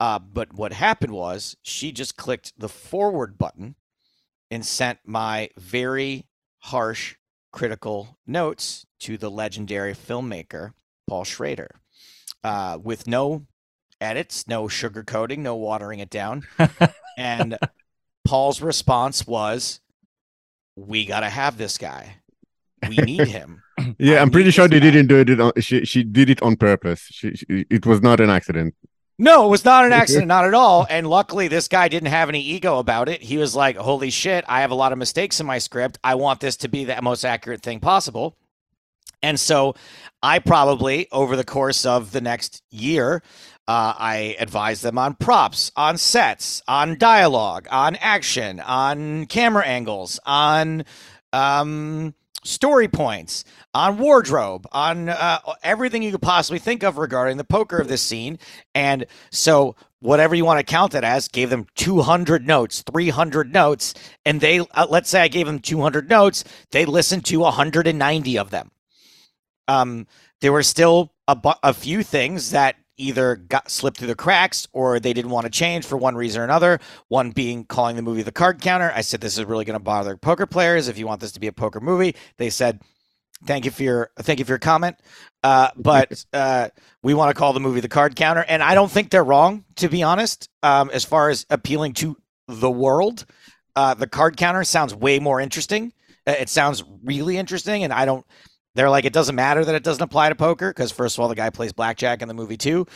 Uh, but what happened was she just clicked the forward button and sent my very harsh, critical notes to the legendary filmmaker Paul Schrader, uh, with no edits, no sugarcoating, no watering it down, and Paul's response was we got to have this guy. We need him. yeah, I I'm pretty sure they guy. didn't do it. On, she she did it on purpose. She, she, it was not an accident. No, it was not an accident, not at all. And luckily, this guy didn't have any ego about it. He was like, "Holy shit, I have a lot of mistakes in my script. I want this to be the most accurate thing possible." And so, I probably over the course of the next year, uh, I advise them on props, on sets, on dialogue, on action, on camera angles, on um, story points, on wardrobe, on uh, everything you could possibly think of regarding the poker of this scene. And so, whatever you want to count it as, gave them 200 notes, 300 notes. And they, uh, let's say I gave them 200 notes, they listened to 190 of them. Um, there were still a, bu- a few things that either got slipped through the cracks or they didn't want to change for one reason or another. One being calling the movie the card counter. I said this is really going to bother poker players. If you want this to be a poker movie, they said thank you for your thank you for your comment. Uh, but uh, we want to call the movie the card counter, and I don't think they're wrong to be honest. Um, as far as appealing to the world, uh, the card counter sounds way more interesting. Uh, It sounds really interesting, and I don't. They're like, it doesn't matter that it doesn't apply to poker because first of all, the guy plays blackjack in the movie too.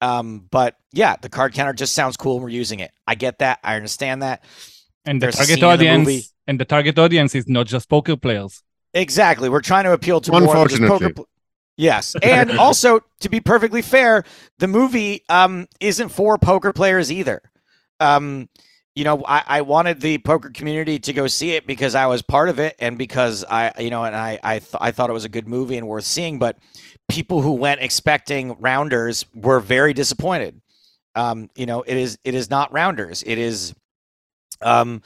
Um, but yeah, the card counter just sounds cool. and We're using it. I get that. I understand that. And the There's a target scene in the audience and the target audience is not just poker players. Exactly. We're trying to appeal to more than just poker. Unfortunately. pl- Yes, and also to be perfectly fair, the movie um, isn't for poker players either. Um, you know, I, I wanted the poker community to go see it because I was part of it, and because I, you know, and I, I, th- I thought it was a good movie and worth seeing. But people who went expecting rounders were very disappointed. Um, you know, it is, it is not rounders. It is, um,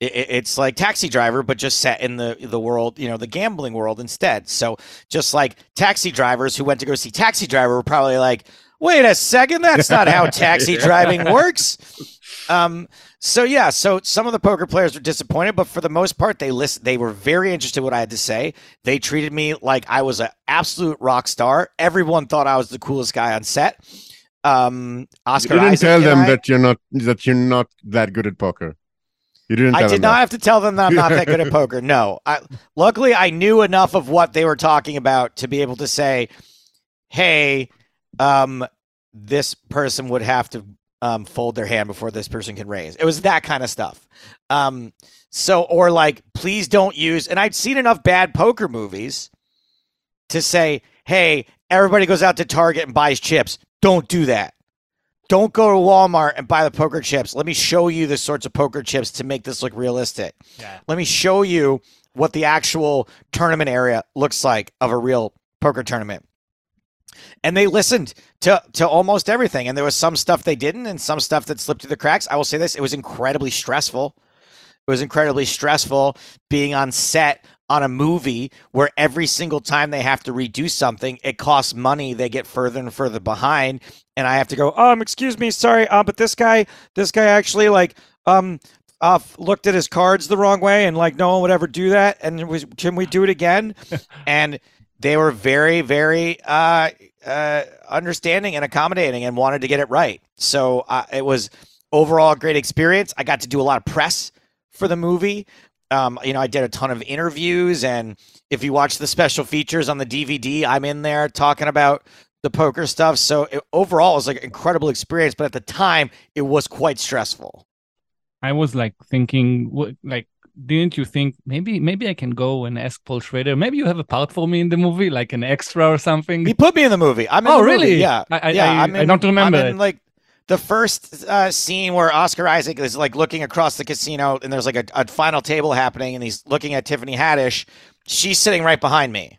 it, it- it's like taxi driver but just set in the the world you know the gambling world instead so just like taxi drivers who went to go see taxi driver were probably like wait a second that's not how taxi driving works um so yeah so some of the poker players were disappointed but for the most part they list they were very interested in what i had to say they treated me like i was an absolute rock star everyone thought i was the coolest guy on set um oscar you didn't Isaac tell them I- that you're not that you're not that good at poker. You didn't. I did not that. have to tell them that I'm not that good at poker. No, I luckily I knew enough of what they were talking about to be able to say, "Hey, um, this person would have to um, fold their hand before this person can raise." It was that kind of stuff. Um, so or like, please don't use. And I'd seen enough bad poker movies to say, "Hey, everybody goes out to Target and buys chips. Don't do that." Don't go to Walmart and buy the poker chips. Let me show you the sorts of poker chips to make this look realistic. Yeah. Let me show you what the actual tournament area looks like of a real poker tournament. And they listened to to almost everything. And there was some stuff they didn't and some stuff that slipped through the cracks. I will say this, it was incredibly stressful. It was incredibly stressful being on set on a movie where every single time they have to redo something, it costs money. They get further and further behind, and I have to go. Um, excuse me, sorry. Uh, but this guy, this guy actually like um uh looked at his cards the wrong way, and like no one would ever do that. And was, can we do it again? and they were very, very uh, uh, understanding and accommodating, and wanted to get it right. So uh, it was overall a great experience. I got to do a lot of press for the movie. Um, you know, I did a ton of interviews, and if you watch the special features on the DVD, I'm in there talking about the poker stuff. So it, overall, it was like an incredible experience. But at the time, it was quite stressful. I was like thinking, like, didn't you think maybe maybe I can go and ask Paul Schrader? Maybe you have a part for me in the movie, like an extra or something. He put me in the movie. I'm in Oh, the movie, really? Yeah, I- I- yeah. I- I'm I don't remember I'm in, like the first uh, scene where Oscar Isaac is like looking across the casino, and there's like a, a final table happening, and he's looking at Tiffany Haddish. She's sitting right behind me.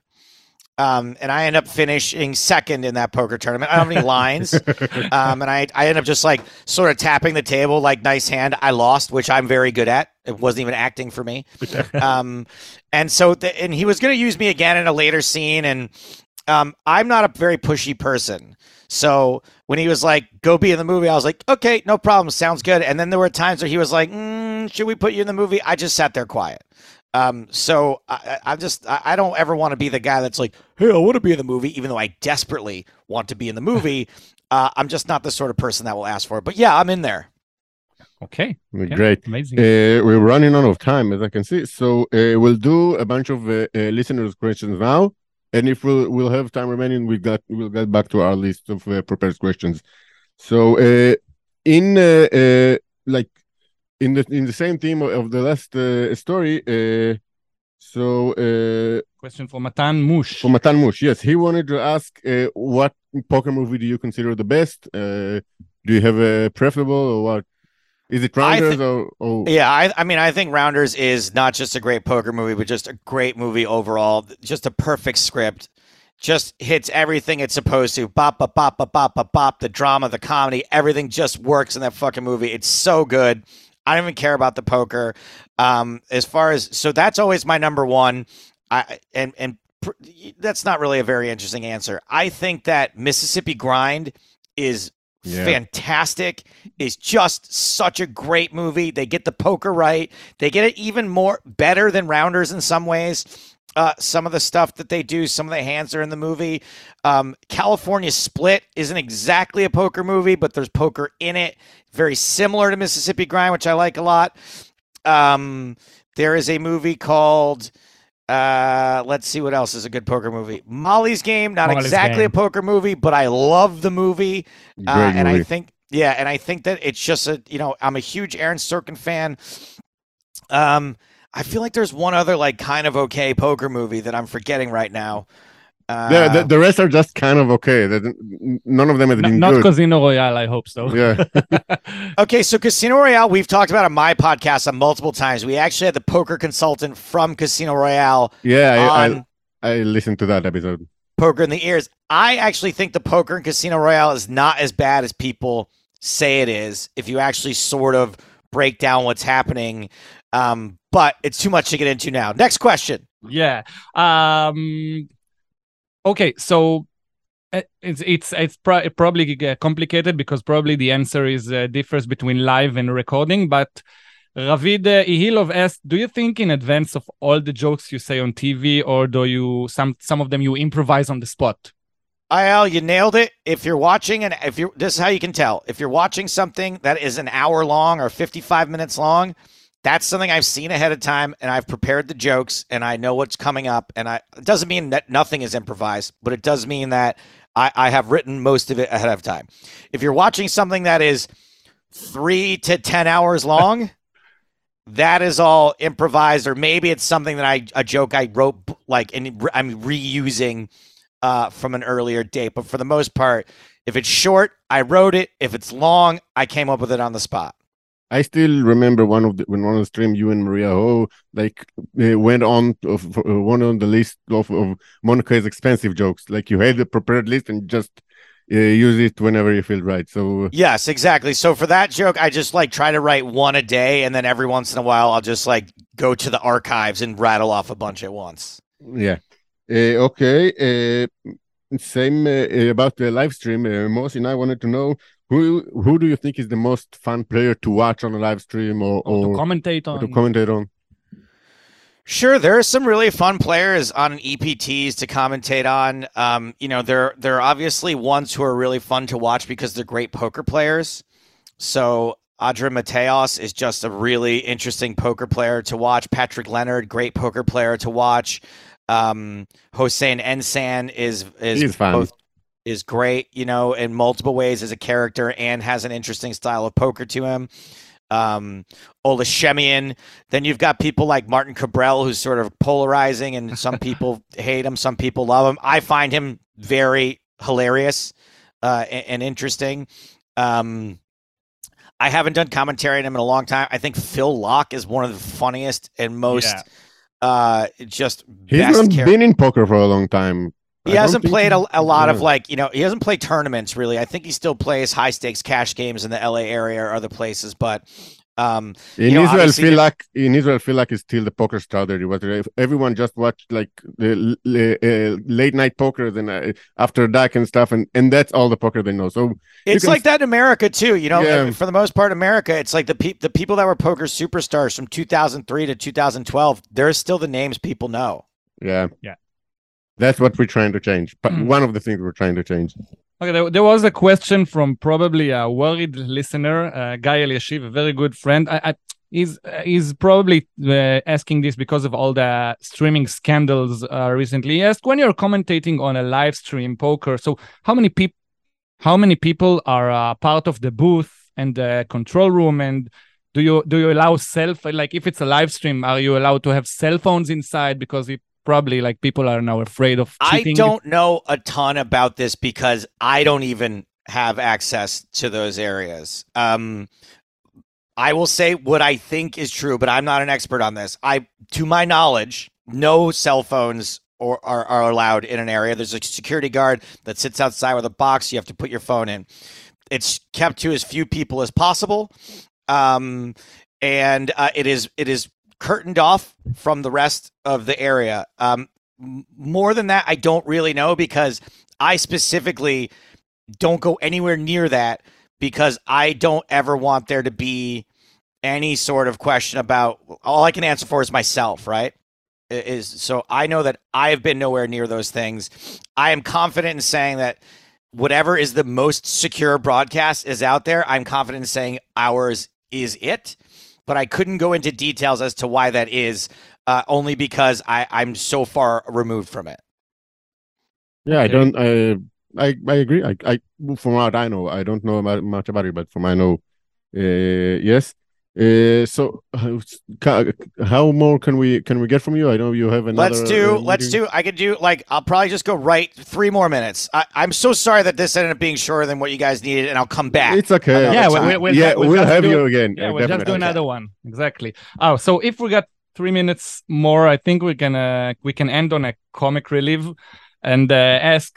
Um, and I end up finishing second in that poker tournament. I don't have any lines. um, and I, I end up just like sort of tapping the table, like nice hand. I lost, which I'm very good at. It wasn't even acting for me. Um, and so, the, and he was going to use me again in a later scene. And um, I'm not a very pushy person. So when he was like, go be in the movie, I was like, okay, no problem. Sounds good. And then there were times where he was like, mm, should we put you in the movie? I just sat there quiet. Um, so I, I- I'm just, I, I don't ever want to be the guy that's like, hey, I want to be in the movie, even though I desperately want to be in the movie. Uh, I'm just not the sort of person that will ask for it. But yeah, I'm in there. Okay, okay, Great. amazing. Uh, we're running out of time, as I can see. So uh, we'll do a bunch of uh, uh, listeners' questions now, and if we'll we'll have time remaining, we got we'll get back to our list of uh, prepared questions. So uh, in uh, uh, like in the in the same theme of, the last uh, story, uh, so uh, Question for Matan Mush. for Matan Mush, yes, he wanted to ask uh, what poker movie do you consider the best? Uh, do you have a preferable or what? Is it Rounders thi- or, or Yeah, I, I mean, I think Rounders is not just a great poker movie, but just a great movie overall. Just a perfect script. Just hits everything it's supposed to. Bop, bop, bop, bop, bop, bop, bop. The drama, the comedy, everything just works in that fucking movie. It's so good. I don't even care about the poker. Um, as far as so, that's always my number one. I and and pr- that's not really a very interesting answer. I think that Mississippi Grind is Yeah. fantastic. Is just such a great movie. They get the poker right. They get it even more better than Rounders in some ways. Uh, some of the stuff that they do, some of the hands are in the movie. Um, California Split isn't exactly a poker movie, but there's poker in it. Very similar to Mississippi Grind, which I like a lot. Um, there is a movie called uh let's see what else is a good poker movie molly's game not Molly's exactly Game. a poker movie but i love the movie great uh, and I think, yeah, and I think that it's just a, you know, I'm a huge Aaron Sorkin fan. Um, I feel like there's one other like kind of okay poker movie that I'm forgetting right now. Uh, the, the, the rest are just kind of okay. They None of them have No- been not good. Casino Royale, I hope so. Yeah, okay, so Casino Royale, we've talked about on my podcast on multiple times. We actually had the poker consultant from Casino Royale yeah. I, I, I listened to that episode. Poker in the Ears. I actually think the poker in Casino Royale is not as bad as people say it is if you actually sort of break down what's happening. Um, but it's too much to get into now. Next question. Yeah. Um. Okay, so uh, it's it's it's pro- probably complicated because probably the answer is uh, differs between live and recording. But Ravid uh, Ihilov asked, "Do you think in advance of all the jokes you say on TV, or do you some some of them you improvise on the spot?" IL, you nailed it. If you're watching, and if you're, this is how you can tell. If you're watching something that is an hour long or 55 minutes long, that's something I've seen ahead of time, and I've prepared the jokes, and I know what's coming up. And I it doesn't mean that nothing is improvised, but it does mean that I, I have written most of it ahead of time. If you're watching something that is three to 10 hours long, that is all improvised, or maybe it's something that I a joke I wrote like and I'm reusing uh, from an earlier date. But for the most part, if it's short, I wrote it. If it's long, I came up with it on the spot. I still remember one of the when one of the stream you and Maria Ho like uh, went on of uh, one on the list of, of Monaco's expensive jokes. Like you had the prepared list and just uh, use it whenever you feel right. So Yes, exactly. So for that joke, I just like try to write one a day, and then every once in a while, I'll just like go to the archives and rattle off a bunch at once. yeah, uh, okay. Uh, same uh, about the live stream. Uh, Mosi and I wanted to know who who do you think is the most fun player to watch on a live stream or, Or to or, commentate or on? to commentate on? Sure, there are some really fun players on EPTs to commentate on. Um, you know, there there are obviously ones who are really fun to watch because they're great poker players. So Adrian Mateos is just a really interesting poker player to watch. Patrick Leonard, great poker player to watch. Um, Hossein Ensan is is He's fun. Both is great, you know, in multiple ways as a character and has an interesting style of poker to him. Um, Ole Schemion. Then you've got people like Martin Kabrhel, who's sort of polarizing, and some people hate him, some people love him. I find him very hilarious uh, and, and interesting. Um, I haven't done commentary on him in a long time. I think Phil Laak is one of the funniest and most Yeah. uh, just He's best not char- been in poker for a long time. He I hasn't played a, a lot of like you know he hasn't played tournaments really. I think he still plays high stakes cash games in the LA area or other places, but um, In you know, Israel, obviously feel there- like in Israel, feel like is still the poker star there. What if everyone just watched like the l- l- uh, late night poker, then uh, after dark and stuff, and and that's all the poker they know. So it's can like that in America too. You know, Yeah. for the most part, America, it's like the pe- the people that were poker superstars from 2003 to 2012. They're still the names people know. yeah, Yeah. That's what we're trying to change. But Mm. one of the things we're trying to change. Okay, there, there was a question from probably a worried listener, uh, Guy Eliashiv, a very good friend. I, I, he's uh, he's probably uh, asking this because of all the streaming scandals uh, recently. He asked when you're commentating on a live stream poker, so how many people how many people are uh, part of the booth and the control room and do you do you allow self like if it's a live stream are you allowed to have cell phones inside because it probably like people are now afraid of I don't know a ton about this because I don't even have access to those areas. Um, I will say what I think is true, but I'm not an expert on this. I, to my knowledge, no cell phones or are, are allowed in an area. There's a security guard that sits outside with a box. You have to put your phone in. It's kept to as few people as possible, um, and uh, it is it is curtained off from the rest of the area. Um, more than that, I don't really know because I specifically don't go anywhere near that because I don't ever want there to be any sort of question about all I can answer for is myself, right? Is so I know that I have been nowhere near those things. I am confident in saying that whatever is the most secure broadcast is out there. I'm confident in saying ours is it, but I couldn't go into details as to why that is, uh, only because I, I'm so far removed from it. Yeah, I don't. I I I agree. I I from what I know, I don't know about, much about it, but from what I know, uh, yes. Uh, so how, more can we can we get from you? I know you have another. Let's do. uh, let's do. I could do like I'll probably just go right three more minutes. I, I'm so sorry that this ended up being shorter than what you guys needed, and I'll come back. It's okay. Yeah, time. we, we'll, yeah, we'll we'll have do- you again. Yeah, we'll just do definitely. another one. Exactly. Oh, so if we got three minutes more, I think we can uh, we can end on a comic relief and uh, ask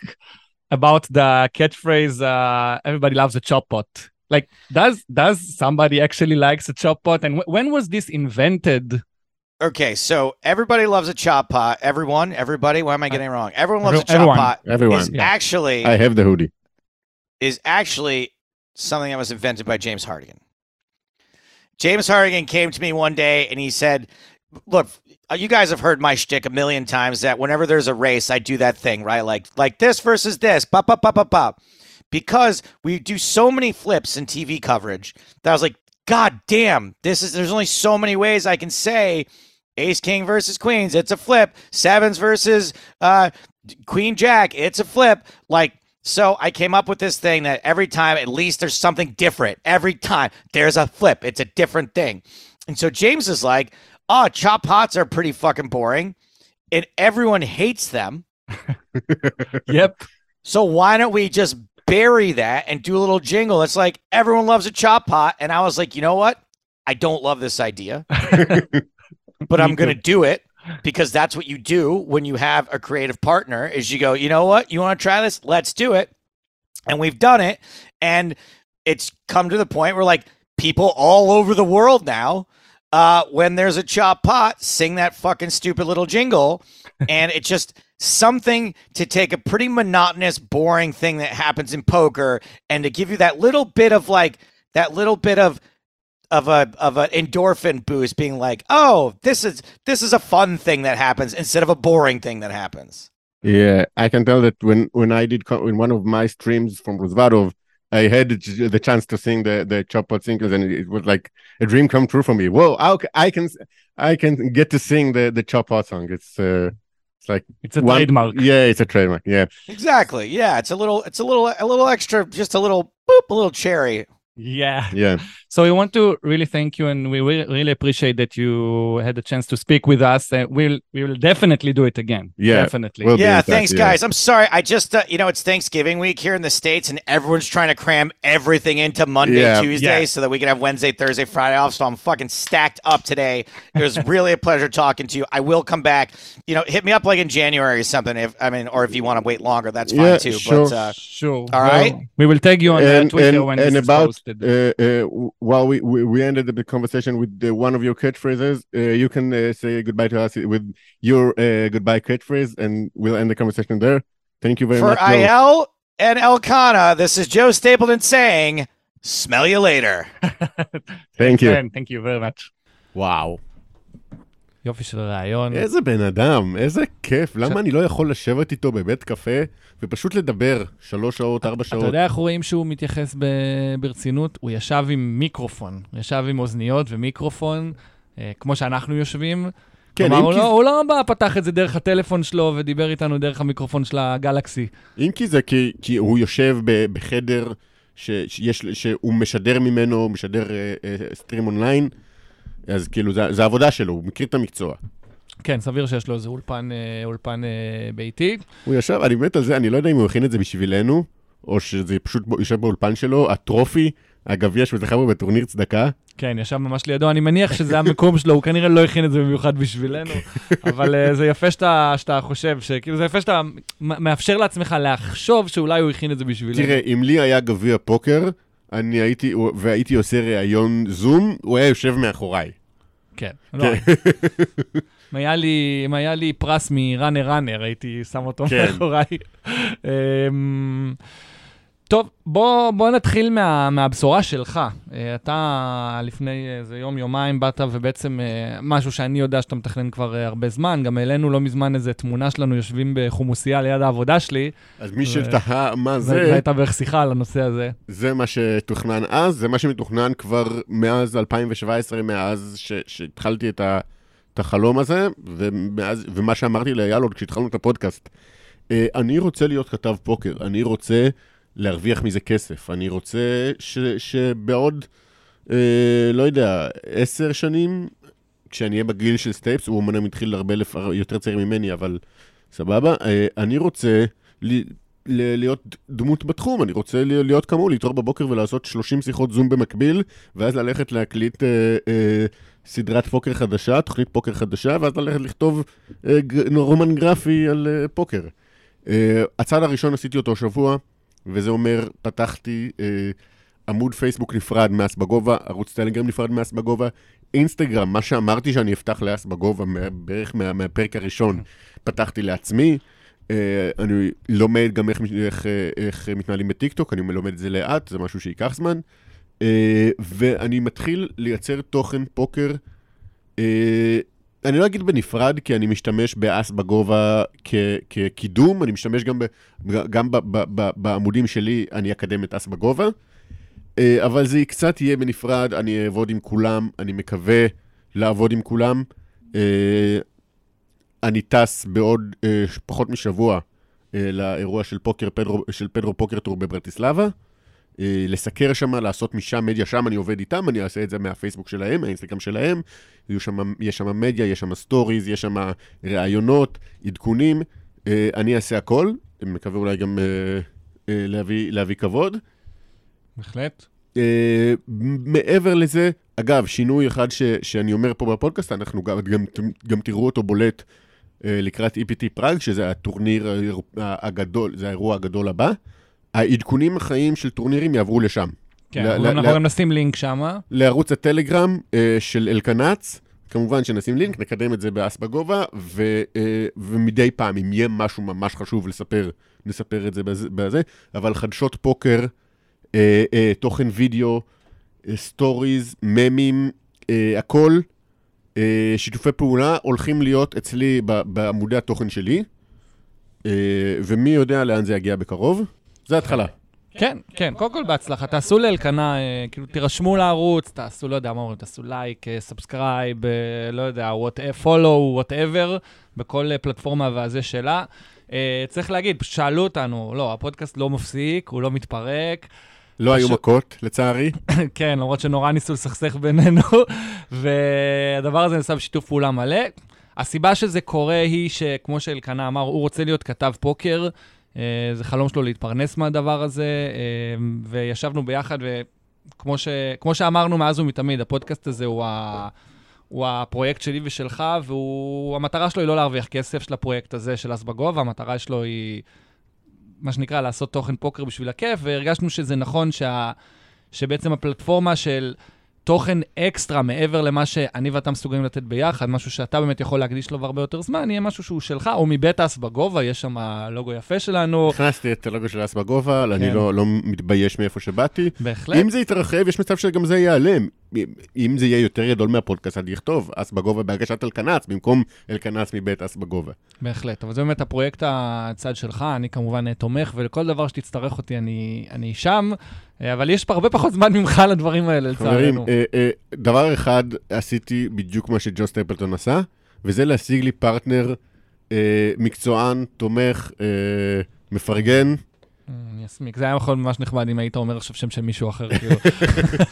about the catchphrase uh, "Everybody loves a chop pot." Like, does does somebody actually likes a chop pot? And wh- when was this invented? Okay, so everybody loves a chop pot. Everyone, everybody. Why am I getting it wrong? Everyone loves a Every- chop everyone. pot. Everyone, Is Yeah. actually I have the hoodie. is actually something that was invented by James Hartigan. James Hartigan came to me one day and he said, "Look, uh, you guys have heard my shtick a million times that whenever there's a race, I do that thing, right? Like like this versus this, pop, pop, pop, pop, pop. Because we do so many flips in TV coverage that I was like, God damn, this is there's only so many ways I can say Ace King versus Queens, it's a flip. Sevens versus uh, Queen Jack, it's a flip. Like, so I came up with this thing that every time, at least there's something different. Every time there's a flip, it's a different thing. And so James is like, oh, chop pots are pretty fucking boring. And everyone hates them. Yep. So why don't we just bury that and do a little jingle? It's like everyone loves a chop pot. And I was like, you know what? I don't love this idea, but I'm going to do it because that's what you do when you have a creative partner is you go, you know what? You want to try this? Let's do it. And we've done it. And it's come to the point where like people all over the world now, uh, when there's a chop pot, sing that fucking stupid little jingle. and it just something to take a pretty monotonous, boring thing that happens in poker and to give you that little bit of like that little bit of of a of an endorphin boost being like oh this is this is a fun thing that happens instead of a boring thing that happens Yeah, I can tell that when when I did in one of my streams from Rozvadov, I had the chance to sing the the chop pot singles, and it was like a dream come true for me. Whoa, I can I can get to sing the the chop pot song. It's uh, it's like It's a one- trademark. Yeah, it's a trademark. Yeah, exactly yeah it's a little it's a little a little extra just a little boop a little cherry Yeah. yeah. So we want to really thank you, and we re- really appreciate that you had the chance to speak with us. And we'll we will definitely do it again. Yeah, definitely. we'll yeah in touch, thanks yeah. guys i'm sorry i just uh, you know it's thanksgiving week here in the states and everyone's trying to cram everything into monday Yeah. tuesday Yeah. so that we can have wednesday thursday friday off so i'm fucking stacked up today it was really a pleasure talking to you i will come back you know hit me up like in january or something if i mean or if you want to wait longer that's fine Yeah, too sure. but uh, Sure. All right. Well, we will tag you on uh, And Twitter and, when and this about is posted started. Uh, uh, while we, we, we ended the conversation with one of your catchphrases, uh, you can say goodbye to us with your goodbye catchphrase, and we'll end the conversation there. Thank you very For much. For IL and Elkana, this is Joe Stapleton saying, smell you later. Thank you. Thank you very much. Wow. יופי של רעיון. איזה בן אדם, איזה כיף. למה אני לא יכול לשבת איתו בבית קפה ופשוט לדבר שלוש שעות, ארבע אתה שעות? יודע איך רואים שהוא מתייחס ב- ברצינות? הוא ישב עם מיקרופון, הוא ישב עם אוזניות ומיקרופון, אה, כמו שאנחנו יושבים. כן, כלומר, הוא כי- לא, הוא לא בא, פתח את זה דרך הטלפון שלו ודיבר איתנו דרך המיקרופון של הגלקסי. אם כי זה כי, כי הוא יושב ב, בחדר ש, שיש, שהוא משדר ממנו, הוא משדר אה, אה, סטרים אונליין, אז כאילו זה, זה העבודה שלו, הוא מכיר את המקצוע. כן, סביר שיש לו איזה אולפן, אה, אולפן אה, ביתי. הוא ישב, אני מת על זה, אני לא יודע אם הוא הכין את זה בשבילנו, או שזה פשוט יושב באולפן שלו, הטרופי, הגביע שהוא זכה בו בטורניר צדקה. כן, ישב ממש לידו, אני מניח שזה המקום שלו, הוא כנראה לא הכין את זה במיוחד בשבילנו, אבל אה, זה יפה שאתה, שאתה חושב, שכאילו זה יפה שאתה מאפשר לעצמך לחשוב שאולי הוא הכין את זה בשבילנו. תראה, אם לי היה גביע פוקר, אני הייתי, והייתי עושה ראיון זום, הוא היה יושב מאחוריי. כן. לא, אם היה לי, אם היה לי פרס מראנר ראנר, הייתי שם אותו כן. מאחוריי. טוב, בוא, בוא נתחיל מה, מהבשורה שלך. אה, אתה לפני איזה יום, יומיים באת, ובעצם אה, משהו שאני יודע שאתה מתכנן כבר אה, הרבה זמן, גם העלינו לא מזמן איזה תמונה שלנו יושבים בחומוסייה ליד העבודה שלי, אז מי ו- שתהה מה זה, והייתה בערך שיחה על הנושא הזה. זה מה שתוכנן אז, זה מה שמתוכנן כבר מאז 2017, מאז ש- שהתחלתי את, ה- את החלום הזה, ומאז, ומה שאמרתי לאייל עוד כשהתחלנו את הפודקאסט. אני רוצה להיות כתב פוקר, אני רוצה להרוויח מזה כסף, אני רוצה ש- שבעוד, אה, לא יודע, עשר שנים, כשאני אהיה בגיל של סטייפס, הוא אמנם התחיל הרבה לפ... יותר צעיר ממני, אבל סבבה, אה, אני רוצה ל- ל- להיות דמות בתחום, אני רוצה להיות כמוהו, להתעורר בבוקר ולעשות 30 שיחות זום במקביל, ואז ללכת להקליט אה, אה, סדרת פוקר חדשה, תוכנית פוקר חדשה, ואז ללכת לכתוב אה, רומן גרפי על אה, פוקר. אה, הצעד הראשון עשיתי אותו השבוע, וזה אומר, פתחתי אה, עמוד פייסבוק נפרד מאס בגובה, ערוץ טלגרם נפרד מאס בגובה, אינסטגרם, מה שאמרתי שאני אפתח לאס בגובה בערך מה, מהפרק הראשון, פתחתי לעצמי. Uh, אני לומד גם איך, איך, אה, איך מתנהלים בטיקטוק, אני לומד את זה לאט, זה משהו שייקח זמן. Uh, ואני מתחיל לייצר תוכן פוקר, uh, אני לא אגיד בנפרד, כי אני משתמש באס בגובה כ, כקידום, אני משתמש גם, גם בעמודים שלי, אני אקדם את אס בגובה. Uh, אבל זה קצת יהיה בנפרד, אני אעבוד עם כולם, אני מקווה לעבוד עם כולם. Uh, אני טס בעוד אה, פחות משבוע אה, לאירוע של, פוקר, פדרו, של פדרו פוקר טור בברטיסלבה. אה, לסקר שם, לעשות משם מדיה, שם אני עובד איתם, אני אעשה את זה מהפייסבוק שלהם, מהאינסטגרם שלהם. שם, יש שם מדיה, יש שם סטוריז, יש שם ראיונות, עדכונים. אה, אני אעשה הכל, מקווה אולי גם אה, להביא, להביא כבוד. בהחלט. מעבר לזה, אגב, שינוי אחד ש, שאני אומר פה בפודקאסט, אנחנו גם, גם, גם תראו אותו בולט לקראת EPT פראג, שזה הטורניר הגדול, זה האירוע הגדול הבא. העדכונים החיים של טורנירים יעברו לשם. כן, ל- אנחנו ל- אנחנו גם נשים לינק שמה. לערוץ הטלגרם uh, של אלקנץ, כמובן שנשים לינק, נקדם את זה באס בגובה, ו, uh, ומדי פעם, אם יהיה משהו ממש חשוב לספר, נספר את זה בזה, בזה אבל חדשות פוקר, אה, אה, תוכן וידאו, סטוריז, ממים, אה, הכל, אה, שיתופי פעולה הולכים להיות אצלי בעמודי התוכן שלי, אה, ומי יודע לאן זה יגיע בקרוב. זה התחלה. כן, כן, קודם כל בהצלחה. תעשו לאלקנה, אה, כאילו, תירשמו לערוץ, תעשו, לא יודע מה אומרים, תעשו לייק, אה, סאבסקרייב, אה, לא יודע, פולו, וואטאבר, בכל פלטפורמה והזה שלה. צריך להגיד, שאלו אותנו, לא, הפודקאסט לא מפסיק, הוא לא מתפרק. לא היו מכות, לצערי. כן, למרות שנורא ניסו לסכסך בינינו, והדבר הזה נעשה בשיתוף פעולה מלא. הסיבה שזה קורה היא שכמו שאלקנה אמר, הוא רוצה להיות כתב פוקר, זה חלום שלו להתפרנס מהדבר הזה, אה, וישבנו ביחד, וכמו ש, שאמרנו מאז ומתמיד, הפודקאסט הזה הוא, ה, הוא הפרויקט שלי ושלך, והמטרה שלו היא לא להרוויח כסף של הפרויקט הזה של אז בגובה, המטרה שלו היא, מה שנקרא, לעשות תוכן פוקר בשביל הכיף, והרגשנו שזה נכון שה, שבעצם הפלטפורמה של תוכן אקסטרה מעבר למה שאני ואתה מסוגלים לתת ביחד, משהו שאתה באמת יכול להקדיש לו הרבה יותר זמן, יהיה משהו שהוא שלך, או מבית אס בגובה, יש שם לוגו יפה שלנו, הכנסתי את הלוגו של אס בגובה, כן. אני לא לא מתבייש מאיפה שבאתי. בהחלט. אם זה יתרחב, יש מצב שגם זה ייעלם. אם זה יהיה יותר גדול מהפודקאסט, אני אכתוב אס בגובה בהגשת אלקנץ, במקום אלקנץ מבית אס בגובה. בהחלט, אבל זה באמת הפרויקט הצד שלך, אני כמובן תומך, ולכל דבר שתצטרך אותי אני, אני שם, אבל יש פה הרבה פחות זמן ממך לדברים האלה, חברים, לצערנו. אה, אה, דבר אחד עשיתי בדיוק מה שג'ו סטפלטון עשה, וזה להשיג לי פרטנר אה, מקצוען, תומך, מפרגן, אני אסמיק, זה היה יכול ממש נחמד אם היית אומר עכשיו שם של מישהו אחר, כאילו.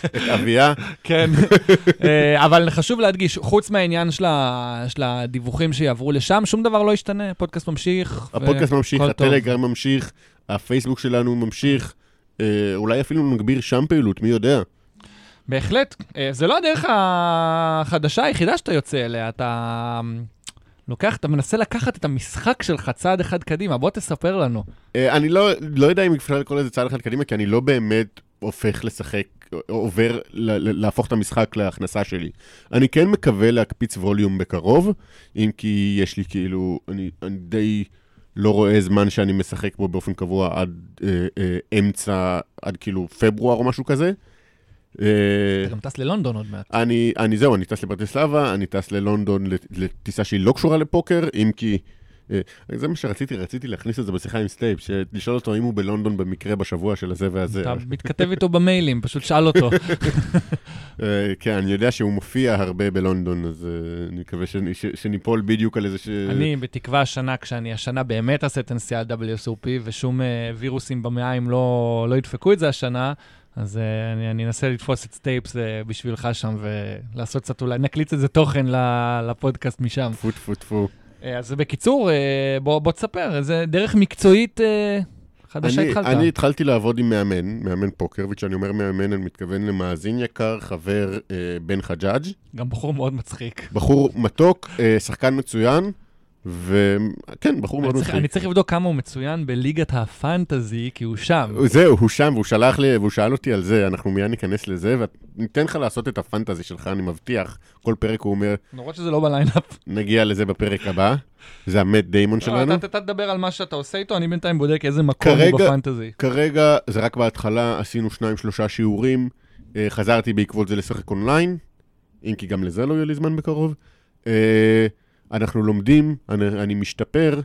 את אביה. כן, אבל חשוב להדגיש, חוץ מהעניין של הדיווחים שיעברו לשם, שום דבר לא ישתנה, הפודקאסט ממשיך. הפודקאסט ממשיך. הטלגרם ממשיך, הפייסבוק שלנו ממשיך, אולי אפילו נגביר שם פעילות, מי יודע. בהחלט. אה, זה לא הדרך החדשה היחידה שאתה יוצא אליה, אתה אמ, לוקח, אתה מנסה לקחת את המשחק שלך צעד אחד קדימה, בוא תספר לנו. אה, אני לא, לא יודע אם אפשר לקרוא לזה צעד אחד קדימה, כי אני לא באמת הופך לשחק, עובר להפוך את המשחק להכנסה שלי. אני כן מקווה להקפיץ ווליום בקרוב, אם כי יש לי כאילו, אני, אני די לא רואה זמן שאני משחק בו באופן קבוע עד אה, אה, אמצע, עד כאילו פברואר או משהו כזה. אה, אתה גם טס ללונדון עוד מעט. אני, אני זהו, אני טס לברטיסלבה, אני טס ללונדון לט- לטיסה שהיא לא קשורה לפוקר, אם כי... אה, זה מה שרציתי, רציתי להכניס את זה בשיחה עם סטייפ, לשאול אותו אם הוא בלונדון במקרה בשבוע של הזה והזה. אתה מתכתב איתו במיילים, פשוט שאל אותו. אה, כן, אני יודע שהוא מופיע הרבה בלונדון, אז אה, אני מקווה שניפול בדיוק על איזה ש... אני בתקווה השנה, כשאני השנה באמת אעשה את הנסיעה WSOP, ושום וירוסים במעיים לא, לא ידפקו את זה השנה, אז אה, אני, אני אנסה לתפוס את סטייפס אה, בשבילך שם, ולעשות קצת, אולי נקליט איזה תוכן לפודקאסט משם. טפו טפו טפו. אה, אז בקיצור, אה, בוא, בוא תספר, איזה דרך מקצועית אה, חדשה אני, התחלת. אני התחלתי לעבוד עם מאמן, מאמן פוקר, וכשאני אומר מאמן, אני מתכוון למאזין יקר, חבר בן חג'אג', גם בחור מאוד מצחיק. בחור מתוק, שחקן מצוין, וכן, בחור מאוד מצחיק. אני צריך לבדוק כמה הוא מצוין בליגת הפנטזי, כי הוא שם. זהו, הוא שם, והוא שלח לי, והוא שאל אותי על זה, אנחנו מיד ניכנס לזה, וניתן לך לעשות את הפנטזי שלך, אני מבטיח. כל פרק הוא אומר, למרות שזה לא בליינאפ. נגיע לזה בפרק הבא. זה המט דיימון שלנו. לא, אתה, אתה תדבר על מה שאתה עושה איתו, אני בינתיים בודק איזה מקום הוא בפנטזי. כרגע זה רק בהתחלה, עשינו שניים, שלושה שיעורים, אה, חזרתי בעקבות זה לשחק אונליין, אם כי גם לזה לא יהיה לי זמן בקרוב. אה, אנחנו לומדים, אני, אני משתפר,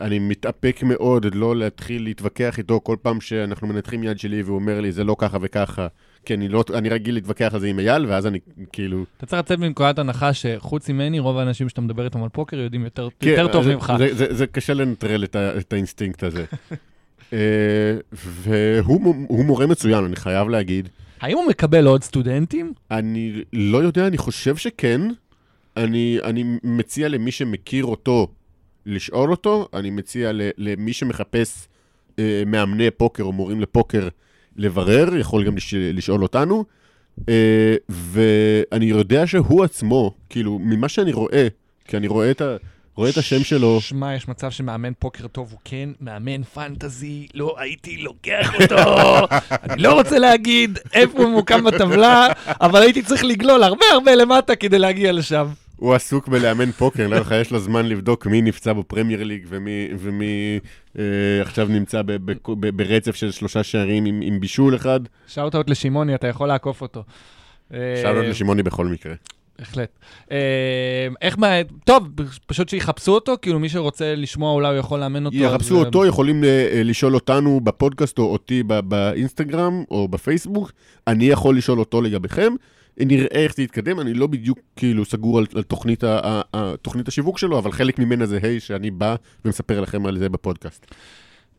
אני מתאפק מאוד לא להתחיל להתווכח איתו כל פעם שאנחנו מנתחים יד שלי והוא אומר לי, זה לא ככה וככה, כי אני, לא, אני רגיל להתווכח על זה עם אייל, ואז אני כאילו... אתה צריך לצאת מנקודת הנחה שחוץ ממני, רוב האנשים שאתה מדבר איתם על פוקר יודעים יותר, כן, יותר טוב זה, ממך. זה, זה, זה קשה לנטרל את, ה, את האינסטינקט הזה. אה, והוא מו- הוא מורה מצוין, אני חייב להגיד. האם הוא מקבל עוד סטודנטים? אני לא יודע, אני חושב שכן. אני, אני מציע למי שמכיר אותו לשאול אותו, אני מציע למי שמחפש אה, מאמני פוקר או מורים לפוקר לברר, יכול גם לש, לשאול אותנו. אה, ואני יודע שהוא עצמו, כאילו, ממה שאני רואה, כי אני רואה את, ה, רואה את השם שלו, שמע, יש מצב שמאמן פוקר טוב הוא כן מאמן פנטזי, לא הייתי לוקח אותו. אני לא רוצה להגיד איפה הוא ממוקם בטבלה, אבל הייתי צריך לגלול הרבה הרבה למטה כדי להגיע לשם. הוא עסוק בלאמן פוקר, לא לך, יש לו זמן לבדוק מי נפצע בפרמייר ליג ומי, ומי אה, עכשיו נמצא ב, ב, ב, ברצף של שלושה שערים עם, עם בישול אחד. שאוט-אוט לשמעוני, אתה יכול לעקוף אותו. שאלות אה, לשמעוני בכל מקרה. בהחלט. אה, איך מה... טוב, פשוט שיחפשו אותו, כאילו מי שרוצה לשמוע אולי הוא יכול לאמן אותו. יחפשו אז, אותו, יכולים אה, לשאול אותנו בפודקאסט או אותי באינסטגרם או בפייסבוק. אני יכול לשאול אותו לגביכם. נראה איך זה יתקדם, אני לא בדיוק כאילו סגור על, על תוכנית, ה, ה, תוכנית השיווק שלו, אבל חלק ממנה זה היי שאני בא ומספר לכם על זה בפודקאסט.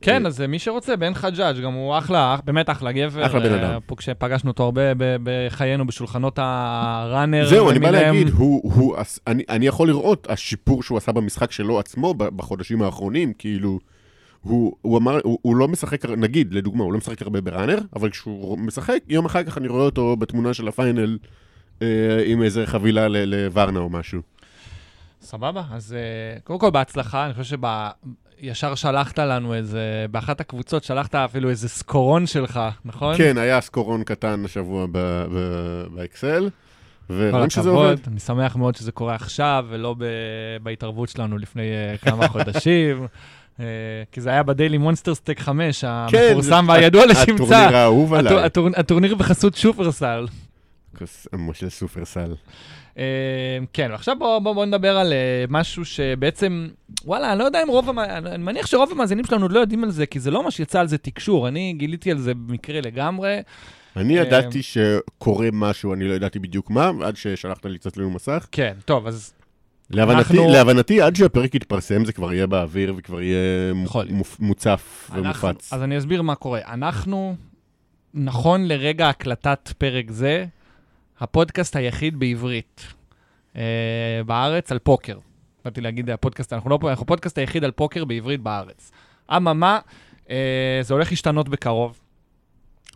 כן, אז מי שרוצה, בן חג'אג', גם הוא אחלה, אח- באמת אחלה גבר. אחלה בן אה, אדם. כשפגשנו אותו הרבה בחיינו בשולחנות הראנר. זהו, אני בא. להגיד, אני, יכול לראות השיפור שהוא עשה במשחק שלו עצמו בחודשים האחרונים, כאילו, הוא, הוא אמר, הוא, הוא לא משחק, נגיד, לדוגמה, הוא לא משחק הרבה בראנר, אבל כשהוא משחק, יום אחר כך אני רואה אותו בתמונה של הפיינל אה, עם איזה חבילה ל- לוורנה או משהו. סבבה, אז אה, קודם כל בהצלחה, אני חושב שישר שלחת לנו איזה, באחת הקבוצות שלחת אפילו איזה סקורון שלך, נכון? כן, היה סקורון קטן השבוע ב- ב- באקסל, כל ורואים שזה עובד. הכבוד, אני שמח מאוד שזה קורה עכשיו, ולא ב- בהתערבות שלנו לפני אה, כמה חודשים. אה, כי זה היה בדיילי מונסטר סטייק 5, כן, המפורסם והידוע לשמצה. הטורניר האהוב עליי. הטור- הטורניר בחסות שופרסל. של סופרסל. אה, כן, ועכשיו בואו בוא, בוא נדבר על אה, משהו שבעצם, וואלה, אני לא יודע אם רוב. אני מניח שרוב המאזינים שלנו עוד לא יודעים על זה, כי זה לא מה שיצא על זה תקשור. אני גיליתי על זה במקרה לגמרי. אני ידעתי שקורה משהו, אני לא ידעתי בדיוק מה, עד ששלחת לי קצת לנו מסך. כן, טוב, אז להבנתי, אנחנו- להבנתי, עד שהפרק יתפרסם, זה כבר יהיה באוויר וכבר יהיה יכול. מופ- מוצף אנחנו, ומופץ. אז אני אסביר מה קורה. אנחנו, נכון לרגע הקלטת פרק זה, הפודקאסט היחיד בעברית אה, בארץ על פוקר. באתי להגיד הפודקאסט, אנחנו לא פה, אנחנו הפודקאסט היחיד על פוקר בעברית בארץ. אממה, אה, זה הולך להשתנות בקרוב.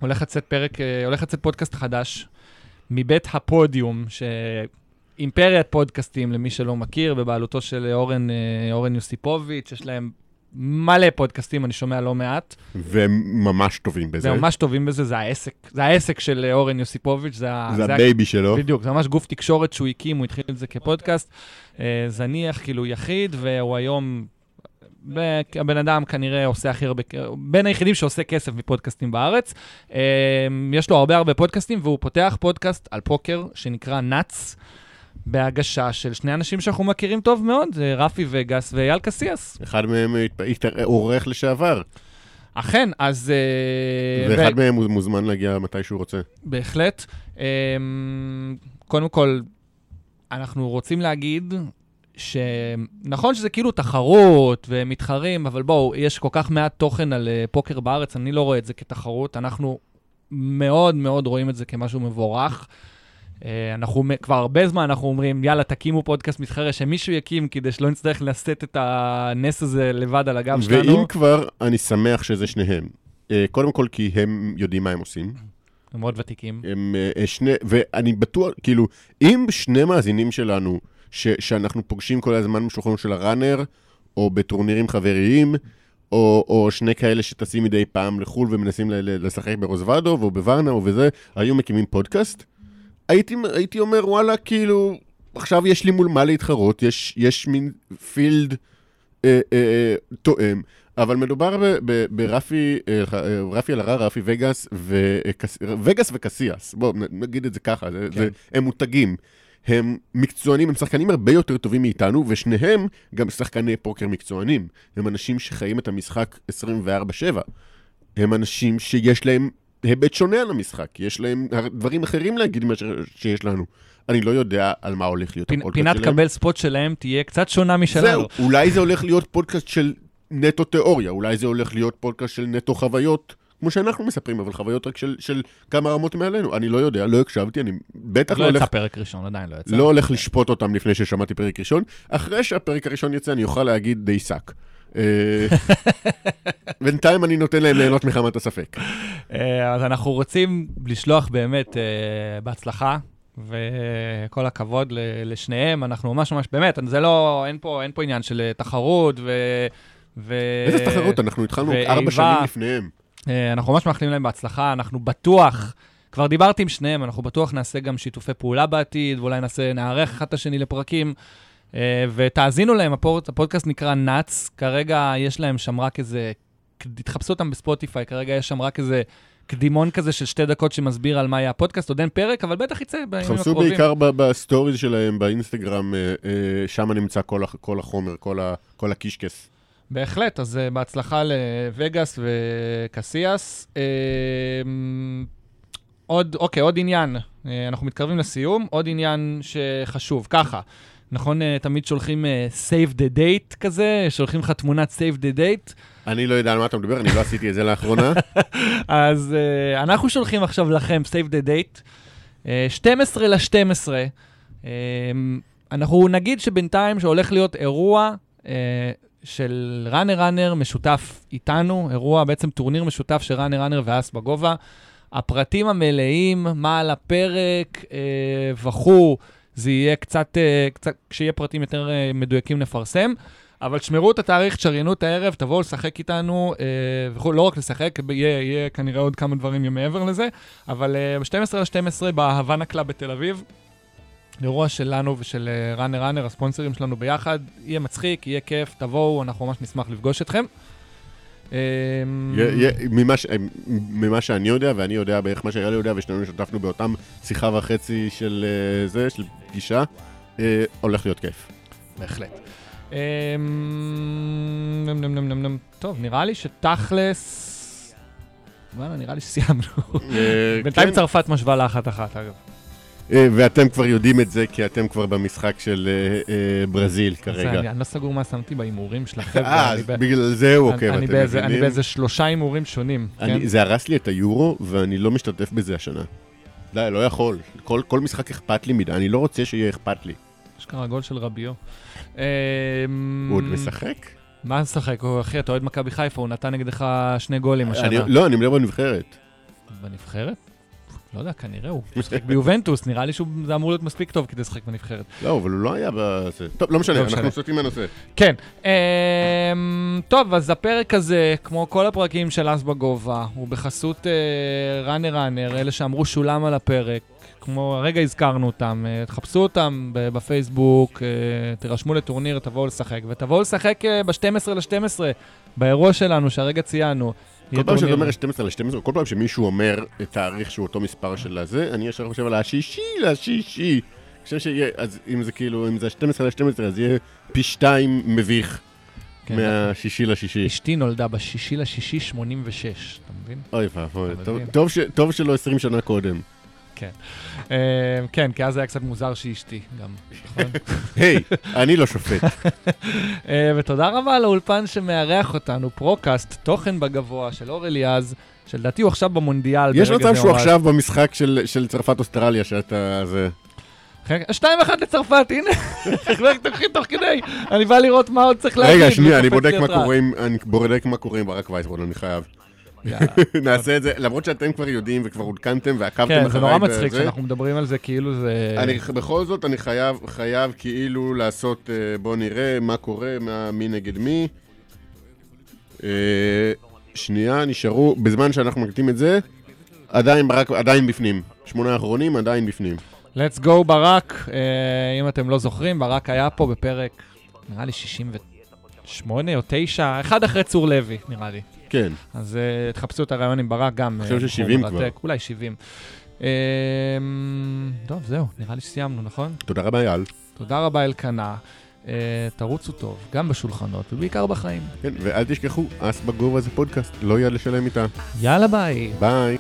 הולך לצאת פרק, אה, הולך לצאת פודקאסט חדש מבית הפודיום, שאימפריית פודקאסטים, למי שלא מכיר, בבעלותו של אורן, אה, אורן יוסיפוביץ', יש להם מלא פודקאסטים, אני שומע לא מעט. והם ממש טובים בזה. זה ממש טובים בזה, זה העסק, זה העסק של אורן יוסיפוביץ', זה, ה- זה ה- הבייבי שלו. בדיוק, זה ממש גוף תקשורת שהוא הקים, הוא התחיל את זה כפודקאסט. אה, זניח, כאילו יחיד, והוא היום, הבן אדם כנראה עושה הכי הרבה, בין היחידים שעושה כסף מפודקאסטים בארץ. אה, יש לו הרבה הרבה פודקאסטים, והוא פותח פודקאסט על פוקר שנקרא נאץ. בהגשה של שני אנשים שאנחנו מכירים טוב מאוד, זה רפי וגס ואייל קסיאס. אחד מהם עורך לשעבר, אכן, אז... אה, ו- ואחד מהם הוא מוזמן להגיע מתי שהוא רוצה. בהחלט. אמ, קודם כל, אנחנו רוצים להגיד שנכון שזה כאילו תחרות ומתחרים, אבל בואו, יש כל כך מעט תוכן על אה, פוקר בארץ, אני לא רואה את זה כתחרות. אנחנו מאוד מאוד רואים את זה כמשהו מבורך. אה, אנחנו כבר הרבה זמן אנחנו אומרים, יאללה, תקימו פודקאסט מתחרה, שמישהו יקים כדי שלא נצטרך לשאת את הנס הזה לבד על הגב שלנו. ואם כבר, אני שמח שזה שניהם. אה, קודם כל כי הם יודעים מה הם עושים. הם מאוד ותיקים. הם אה, שני, ואני בטוח, כאילו, אם שני מאזינים שלנו, ש, שאנחנו פוגשים כל הזמן בשולחנו של הראנר, או בטורנירים חבריים, או, או שני כאלה שטסים מדי פעם לחו"ל ומנסים לשחק ברוזוודוב או בוורנה או בזה, היו מקימים פודקאסט, הייתי, הייתי אומר, וואלה, כאילו, עכשיו יש לי מול מה להתחרות, יש, יש מין פילד אה, אה, אה, תואם. אבל מדובר ב- ב- ברפי, אה, אה, רפי אלהרר, רפי וגאס, וקס- וגאס וקסיאס. בואו נגיד את זה ככה, זה, כן. זה, הם מותגים. הם מקצוענים, הם שחקנים הרבה יותר טובים מאיתנו, ושניהם גם שחקני פוקר מקצוענים. הם אנשים שחיים את המשחק 24/7. הם אנשים שיש להם היבט שונה על המשחק, יש להם דברים אחרים להגיד ממה שיש לנו. אני לא יודע על מה הולך להיות הפודקאסט פינת שלהם. קבל ספוט שלהם תהיה קצת שונה משלנו. זהו, אולי זה הולך להיות פודקאסט של נטו תיאוריה, אולי זה הולך להיות פודקאסט של נטו חוויות, כמו שאנחנו מספרים, אבל חוויות רק של, של כמה רמות מעלינו. אני לא יודע, לא הקשבתי, אני בטח לא לא הולך, יצא פרק ראשון, עדיין לא יצא. לא הולך לשפוט אותם לפני ששמעתי פרק ראשון. אחרי שהפרק הראשון יצא, אני אוכל להגיד די סאק. אה, בינתיים אני נותן להם ליהנות מחמת הספק. אה, אז אנחנו רוצים לשלוח באמת אה, בהצלחה, וכל הכבוד לשניהם. אנחנו ממש ממש, באמת, זה לא, אין פה, אין פה עניין של תחרות ו... ו... איזה תחרות, אנחנו התחלנו. ארבע שנים לפניהם. אנחנו ממש מאחלים להם בהצלחה, אנחנו בטוח, כבר דיברתי עם שניהם, אנחנו בטוח נעשה גם שיתופי פעולה בעתיד, ואולי נעשה, נארח אחד את השני לפרקים. אה, ותאזינו להם, הפוד, הפודקאסט נקרא נאץ, כרגע יש להם שם רק איזה, תחפשו אותם בספוטיפיי, כרגע יש שם רק איזה קדימון כזה של שתי דקות שמסביר על מה יהיה הפודקאסט, עוד אין פרק, אבל בטח יצא בימים הקרובים. בעיקר ב- בסטוריז שלהם, באינסטגרם, אה, אה, שם נמצא כל כל החומר, כל ה- כל הקישקס. בהחלט, אז בהצלחה לווגאס וקסיאס. Uh, עוד, אוקיי, עוד עניין, אנחנו מתקרבים לסיום, עוד עניין שחשוב, ככה, נכון, uh, תמיד שולחים uh, save the date כזה, שולחים לך תמונת save the date, אני לא יודע על מה אתה מדבר, אני לא עשיתי את זה לאחרונה. אז uh, אנחנו שולחים עכשיו לכם save the date, uh, 12 ל-12, uh, אנחנו נגיד שבינתיים שהולך להיות אירוע uh, של ראנר ראנר משותף איתנו, אירוע, בעצם טורניר משותף של ראנר ראנר ואס בגובה. הפרטים המלאים, מה על הפרק אה, וכו', זה יהיה קצת, אה, קצת, כשיהיה פרטים יותר אה, מדויקים נפרסם. אבל שמרו את התאריך, תשריינו את הערב, תבואו לשחק איתנו אה, וכו', לא רק לשחק, יהיה, יהיה כנראה עוד כמה דברים מעבר לזה, אבל אה, ב-12 ל-12 בהוואנה קלאב בתל אביב, אירוע שלנו ושל אה, ראנר ראנר, הספונסרים שלנו ביחד, יהיה מצחיק, יהיה כיף, תבואו, אנחנו ממש נשמח לפגוש אתכם. אה, יה- יה- ממה ש- ממה שאני יודע, ואני יודע בערך מה שאייל יודע, ושנינו השתתפנו באותם שיחה וחצי של אה, זה, של פגישה, אה, הולך להיות כיף. בהחלט. אמ. טוב, נראה לי שתכלס... וואלה, נראה לי שסיימנו. אה, בינתיים כן, צרפת משווה לאחת-אחת, אגב. אה, ואתם כבר יודעים את זה, כי אתם כבר במשחק של אה, אה, ברזיל כרגע. אני לא סגור מה שמתי בהימורים שלכם. אה, אני אז ב- בגלל זה הוא עוקב, אתם באיזה- אני מבינים? באיזה שלושה הימורים שונים. כן? זה הרס לי את היורו, ואני לא משתתף בזה השנה. די, לא יכול. כל משחק אכפת לי מדי, אני לא רוצה שיהיה אכפת לי. אשכרה גול של רביו. אמ, הוא עוד משחק? מה? הוא, אחי, אתה אוהד מכבי חיפה, הוא נתן נגדך שני גולים השנה. לא, אני מדבר בנבחרת. בנבחרת? לא יודע, כנראה הוא משחק ביובנטוס, נראה לי שזה אמור להיות מספיק טוב כדי לשחק בנבחרת. לא, אבל הוא לא היה בזה. טוב, לא משנה, לא אנחנו. סוטים מהנושא. כן, אמ, טוב, אז הפרק הזה, כמו כל הפרקים של אס בגובה, הוא בחסות אה, ראנר ראנר, אלה שאמרו שולם על הפרק, כמו הרגע הזכרנו אותם, אה, תחפשו אותם בפייסבוק, אה, תירשמו לטורניר, תבואו לשחק, ותבואו לשחק ב-12 ל-12, באירוע שלנו, שהרגע ציינו. כל פעם שאתה. אומר 12 ל-12, כל פעם שמישהו אומר תאריך שהוא אותו מספר של הזה, אני ישר חושב על השישי לשישי. אני חושב שיהיה, אז אם זה כאילו, אם זה 12 ל-12, אז יהיה פי שתיים מביך כן, מהשישי לשישי. אשתי נולדה בשישי לשישי 86, אתה מבין? אוי ואבוי, טוב שלא 20 שנה קודם. אה, כן, כי אז היה קצת מוזר שהיא אשתי גם, נכון? היי, אני לא שופט. אה, ותודה רבה לאולפן שמארח אותנו, פרוקאסט, תוכן בגבוה של אור אליעז, שלדעתי הוא עכשיו במונדיאל. יש מצב שהוא. עכשיו במשחק של של צרפת-אוסטרליה, שאתה... זה... רגע, שתיים אחת לצרפת, הנה, החלקת הכי תוך כדי, אני בא לראות מה עוד צריך להגיד. רגע, שנייה, אני וקופץ בודק לי מה התראה. קורה עם... אני בודק מה קורה עם ברק וייסבורן, אני חייב. נעשה את זה, למרות שאתם כבר יודעים וכבר עודכנתם ועקבתם כן, זה אחריי נורא מצחיק. שאנחנו מדברים על זה כאילו זה... אני, בכל זאת, אני חייב, חייב כאילו לעשות, אה, בוא נראה מה קורה, מה, מי נגד מי. אה, שנייה, נשארו, בזמן שאנחנו מקליטים את זה, עדיין ברק, עדיין בפנים. שמונה האחרונים עדיין בפנים. let's go ברק, אה, אם אתם לא זוכרים, ברק היה פה בפרק, נראה לי 68 או 9, אחד אחרי צור לוי, נראה לי. כן. אז uh, תחפשו את הרעיון עם ברק גם. אני חושב אה, ש- בחור 70 מרתק, אולי 70. Uh, טוב, זהו, נראה לי שסיימנו, נכון? תודה רבה, אייל. תודה רבה אלקנה. Uh, תרוצו טוב, גם בשולחנות ובעיקר בחיים. כן, ואל תשכחו, אס בגובה זה פודקאסט, לא יד לשלם איתה. יאללה ביי. ביי.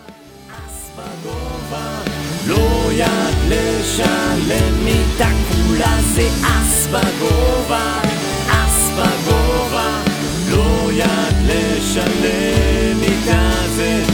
בגובה, לא יד לשלם מיטה כולה זה אס בגובה, אס בגובה, לא יד לשלם איתה זה